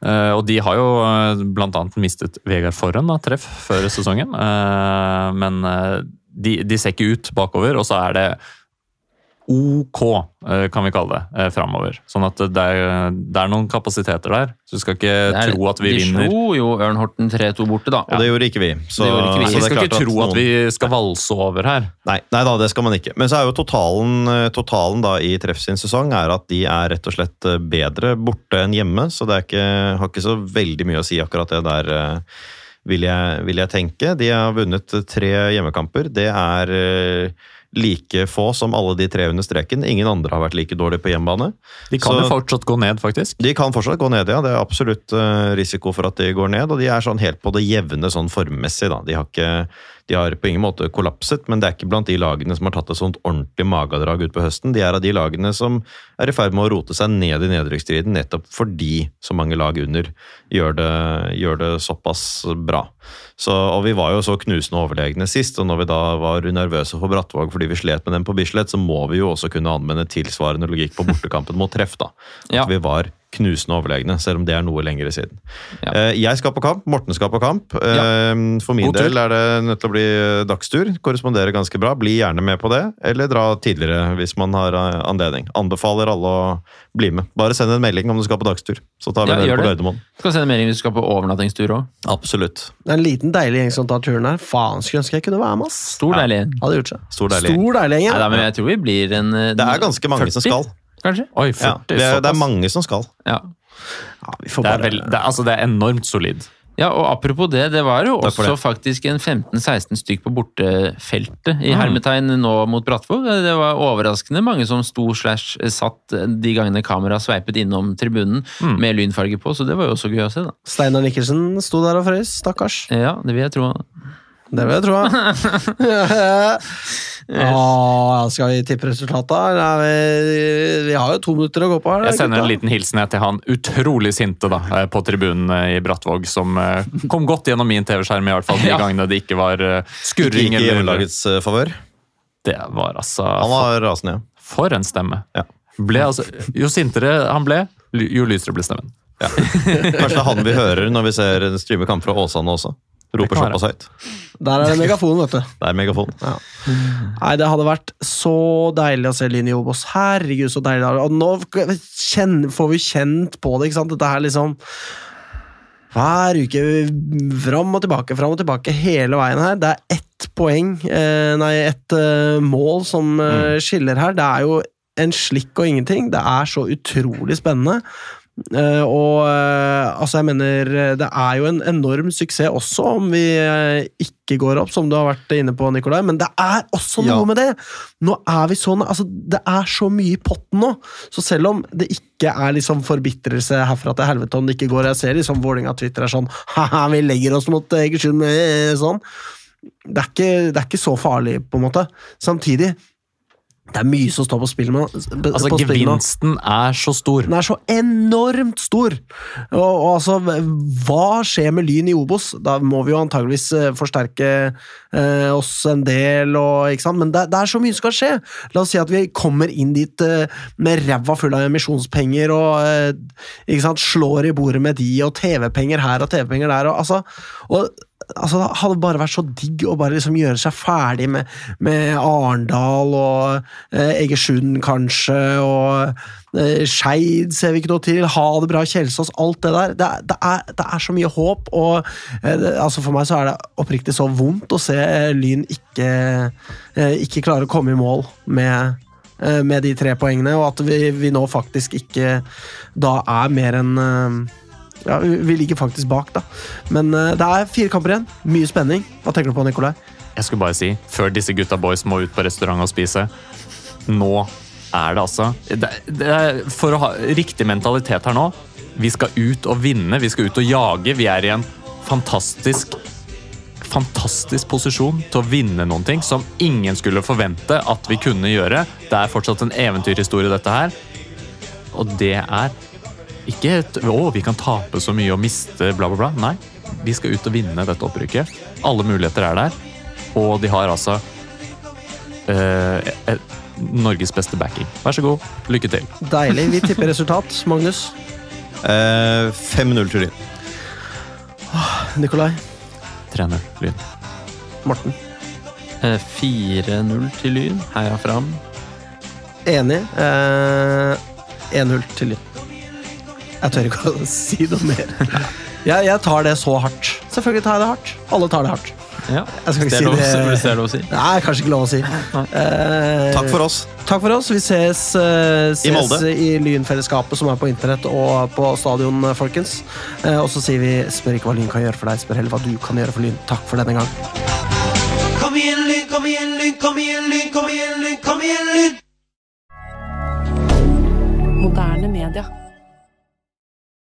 eh, og de har jo eh, annet mistet Vegard Forhen, da, treff, før sesongen. Eh, men eh, de, de ser ikke ut bakover, og så er det OK, eh, kan vi kalle det, eh, framover. Sånn at det er, det er noen kapasiteter der. Så du skal ikke er- tro at vi de vinner. slo jo Ørnhorten 3-2 borte, da. Og det gjorde ikke vi. Så, Det gjorde ikke vi. så Vi det er skal klart ikke tro at noen- vi skal valse over her. Nei, nei da, det skal man ikke. Men så er jo totalen, eh, totalen da i Treff sin sesong er at de er rett og slett bedre borte enn hjemme, så det er ikke, har ikke så veldig mye å si akkurat det der, vil jeg, vil jeg tenke. De har vunnet tre hjemmekamper. Det er like få som alle de tre under streken. Ingen andre har vært like dårlige på hjemmebane. De kan Så- jo fortsatt gå ned, faktisk. De kan fortsatt gå ned, ja. Det er absolutt eh, risiko for at de går ned. Og de er sånn helt på det jevne sånn formmessig, da. De har, ikke, de har på ingen måte kollapset, men det er ikke blant de lagene som har tatt et sånt ordentlig magedrag utpå høsten. De er av de lagene som er i ferd med å rote seg ned i nedrykksstriden, nettopp fordi så mange lag under gjør det, gjør det såpass bra. Så, og vi var jo så knusende overlegne sist, og når vi da var nervøse for Brattvåg fordi vi slet med dem på Bislett, så må vi jo også kunne anvende tilsvarende logikk på bortekampen mot Treff, da. At Ja. vi var knusende overlegne, selv om det er noe lengre siden. Ja. Eh, Jeg skal på kamp, Morten skal på kamp. Ja. For min del er det nødt til å bli dagstur. Korresponderer ganske bra. Bli gjerne med på det, eller dra tidligere hvis man har eh, anledning. Anbefaler alle å bli med. Bare send en melding om du skal på dagstur, så tar vi Ja, dere på det. Gardermoen. Skal sende melding hvis du skal på overnattingstur òg. Absolutt. Det er en liten, deilig gjeng som tar turen her. Faen, skulle ønske jeg kunne være med, ass. Stor, deilig. gjeng. Stor deilig. Stor, deilig gjeng. Nei, men jeg tror vi blir en eh, Det er ganske mange som skal. Kanskje? Oi, 40, Ja, det, er, det er mange som skal. Ja. Ja, vi får Det er, bare... vel, det, altså, det er enormt solid. Ja, og apropos det, det var jo også det. faktisk en 15-16 stykk på bortefeltet Mm. i hermetegn nå mot Brattvåg. Det var overraskende mange som sto slash satt de gangene kameraet sveipet innom tribunen Mm. med lynfarge på, så det var jo også gøy å se, da. Steinar Nikkelsen sto der og frøs, stakkars. Ja, det vil jeg tro. Det vil jeg tro. Åh, skal vi tippe resultatet? Vi, vi har jo to minutter å gå på her. Jeg sender en liten hilsen til han utrolig sinte da, eh, på tribunen eh, i Brattvåg, som eh, kom godt gjennom min TV-skjerm, i hvert fall de Ja. gangene det ikke var Ikke, skurring. ikke i hjemmelagets favør. Det var altså Han var rasende. For en stemme. Ja. Ble, altså, jo sintere han ble, jo lysere ble stemmen. Kanskje det er han vi hører når vi ser streame kamp fra Åsane også. Roper såpass høyt. Der er det megafon, vet du. Det er megafon. Nei, det hadde vært så deilig å se Lyn i Obos. Herregud, så deilig. Og nå får vi kjent på det, ikke sant? Dette her liksom Hver uke fram og tilbake, fram og tilbake hele veien her. Det er ett poeng, eh, nei, ett eh, mål som eh, skiller her. Det er jo en slikk og ingenting. Det er så utrolig spennende. Eh, og eh, altså, jeg mener Det er jo en enorm suksess også om vi eh, ikke går opp, som du har vært inne på, Nikolai. Men det er også noe Ja. med det! Nå er vi sånn altså, Det er så mye i potten nå. Så selv om det ikke er liksom forbitrelse herfra til helvete om det ikke går Jeg ser liksom Vålinga Twitter er sånn Haha, vi legger oss mot Egersund sånn. Det er, ikke, det er ikke så farlig, på en måte. Samtidig det er mye som står på spill nå. Altså, på. Gevinsten er så stor. Den er så enormt stor! Og, og altså, hva skjer med Lyn i Obos? Da må vi jo antageligvis eh, forsterke eh, oss en del, og, ikke sant? men det, det er så mye som skal skje! La oss si at vi kommer inn dit eh, med ræva full av emisjonspenger og eh, ikke sant? slår i bordet med de, og TV-penger her og TV-penger der. Og, altså, og altså, det hadde bare vært så digg å bare liksom gjøre seg ferdig med, med Arendal og eh, Egersund, kanskje, og eh, Skeid ser vi ikke noe til. Ha det bra, Kjelsås. Alt det der. Det, det, er, det er så mye håp, og eh, det, altså for meg så er det oppriktig så vondt å se eh, Lyn ikke, eh, ikke klare å komme i mål med eh, med de tre poengene, og at vi, vi nå faktisk ikke da er mer enn ja, vi ligger faktisk bak, da. Men eh, det er fire kamper igjen. Mye spenning. Hva tenker du på, Nikolai? Jeg skulle bare si, før disse gutta boys må ut på restaurant og spise Nå er det altså det, det er, For å ha riktig mentalitet her nå Vi skal ut og vinne, vi skal ut og jage. Vi er i en fantastisk fantastisk posisjon til å vinne noen ting som ingen skulle forvente at vi kunne gjøre. Det er fortsatt en eventyrhistorie, dette her. Og det er ikke et Å, vi kan tape så mye og miste bla, bla, bla. Nei, vi skal ut og vinne dette opprykket. Alle muligheter er der. Og de har altså eh, eh, Norges beste backing. Vær så god, lykke til. Deilig. Vi tipper resultat. Magnus? Eh, 5-0 til Lyn. Nikolai? 3-0 Lyn. Morten? Eh, 4-0 til Lyn. Heia fram. Enig. Eh, 1-0 til Lyn. Jeg tør ikke å si noe mer. Jeg, jeg tar det så hardt. Selvfølgelig tar jeg det hardt. Alle tar det hardt. Ja, Jeg skal ikke si er det. hvis det er lov å si. Nei, kanskje ikke lov å si. Eh, Takk for oss. Takk for oss. Vi ses, eh, ses I Molde. i Lynfellesskapet som er på internett og på stadion, eh, folkens. Eh, og så sier vi spør ikke hva Lyn kan gjøre for deg, spør heller hva du kan gjøre for Lyn. Takk for denne gang. Kom igjen, Lyn, kom igjen, Lyn, kom igjen, Lyn, kom igjen, Lyn, kom igjen, Lyn! Moderne media.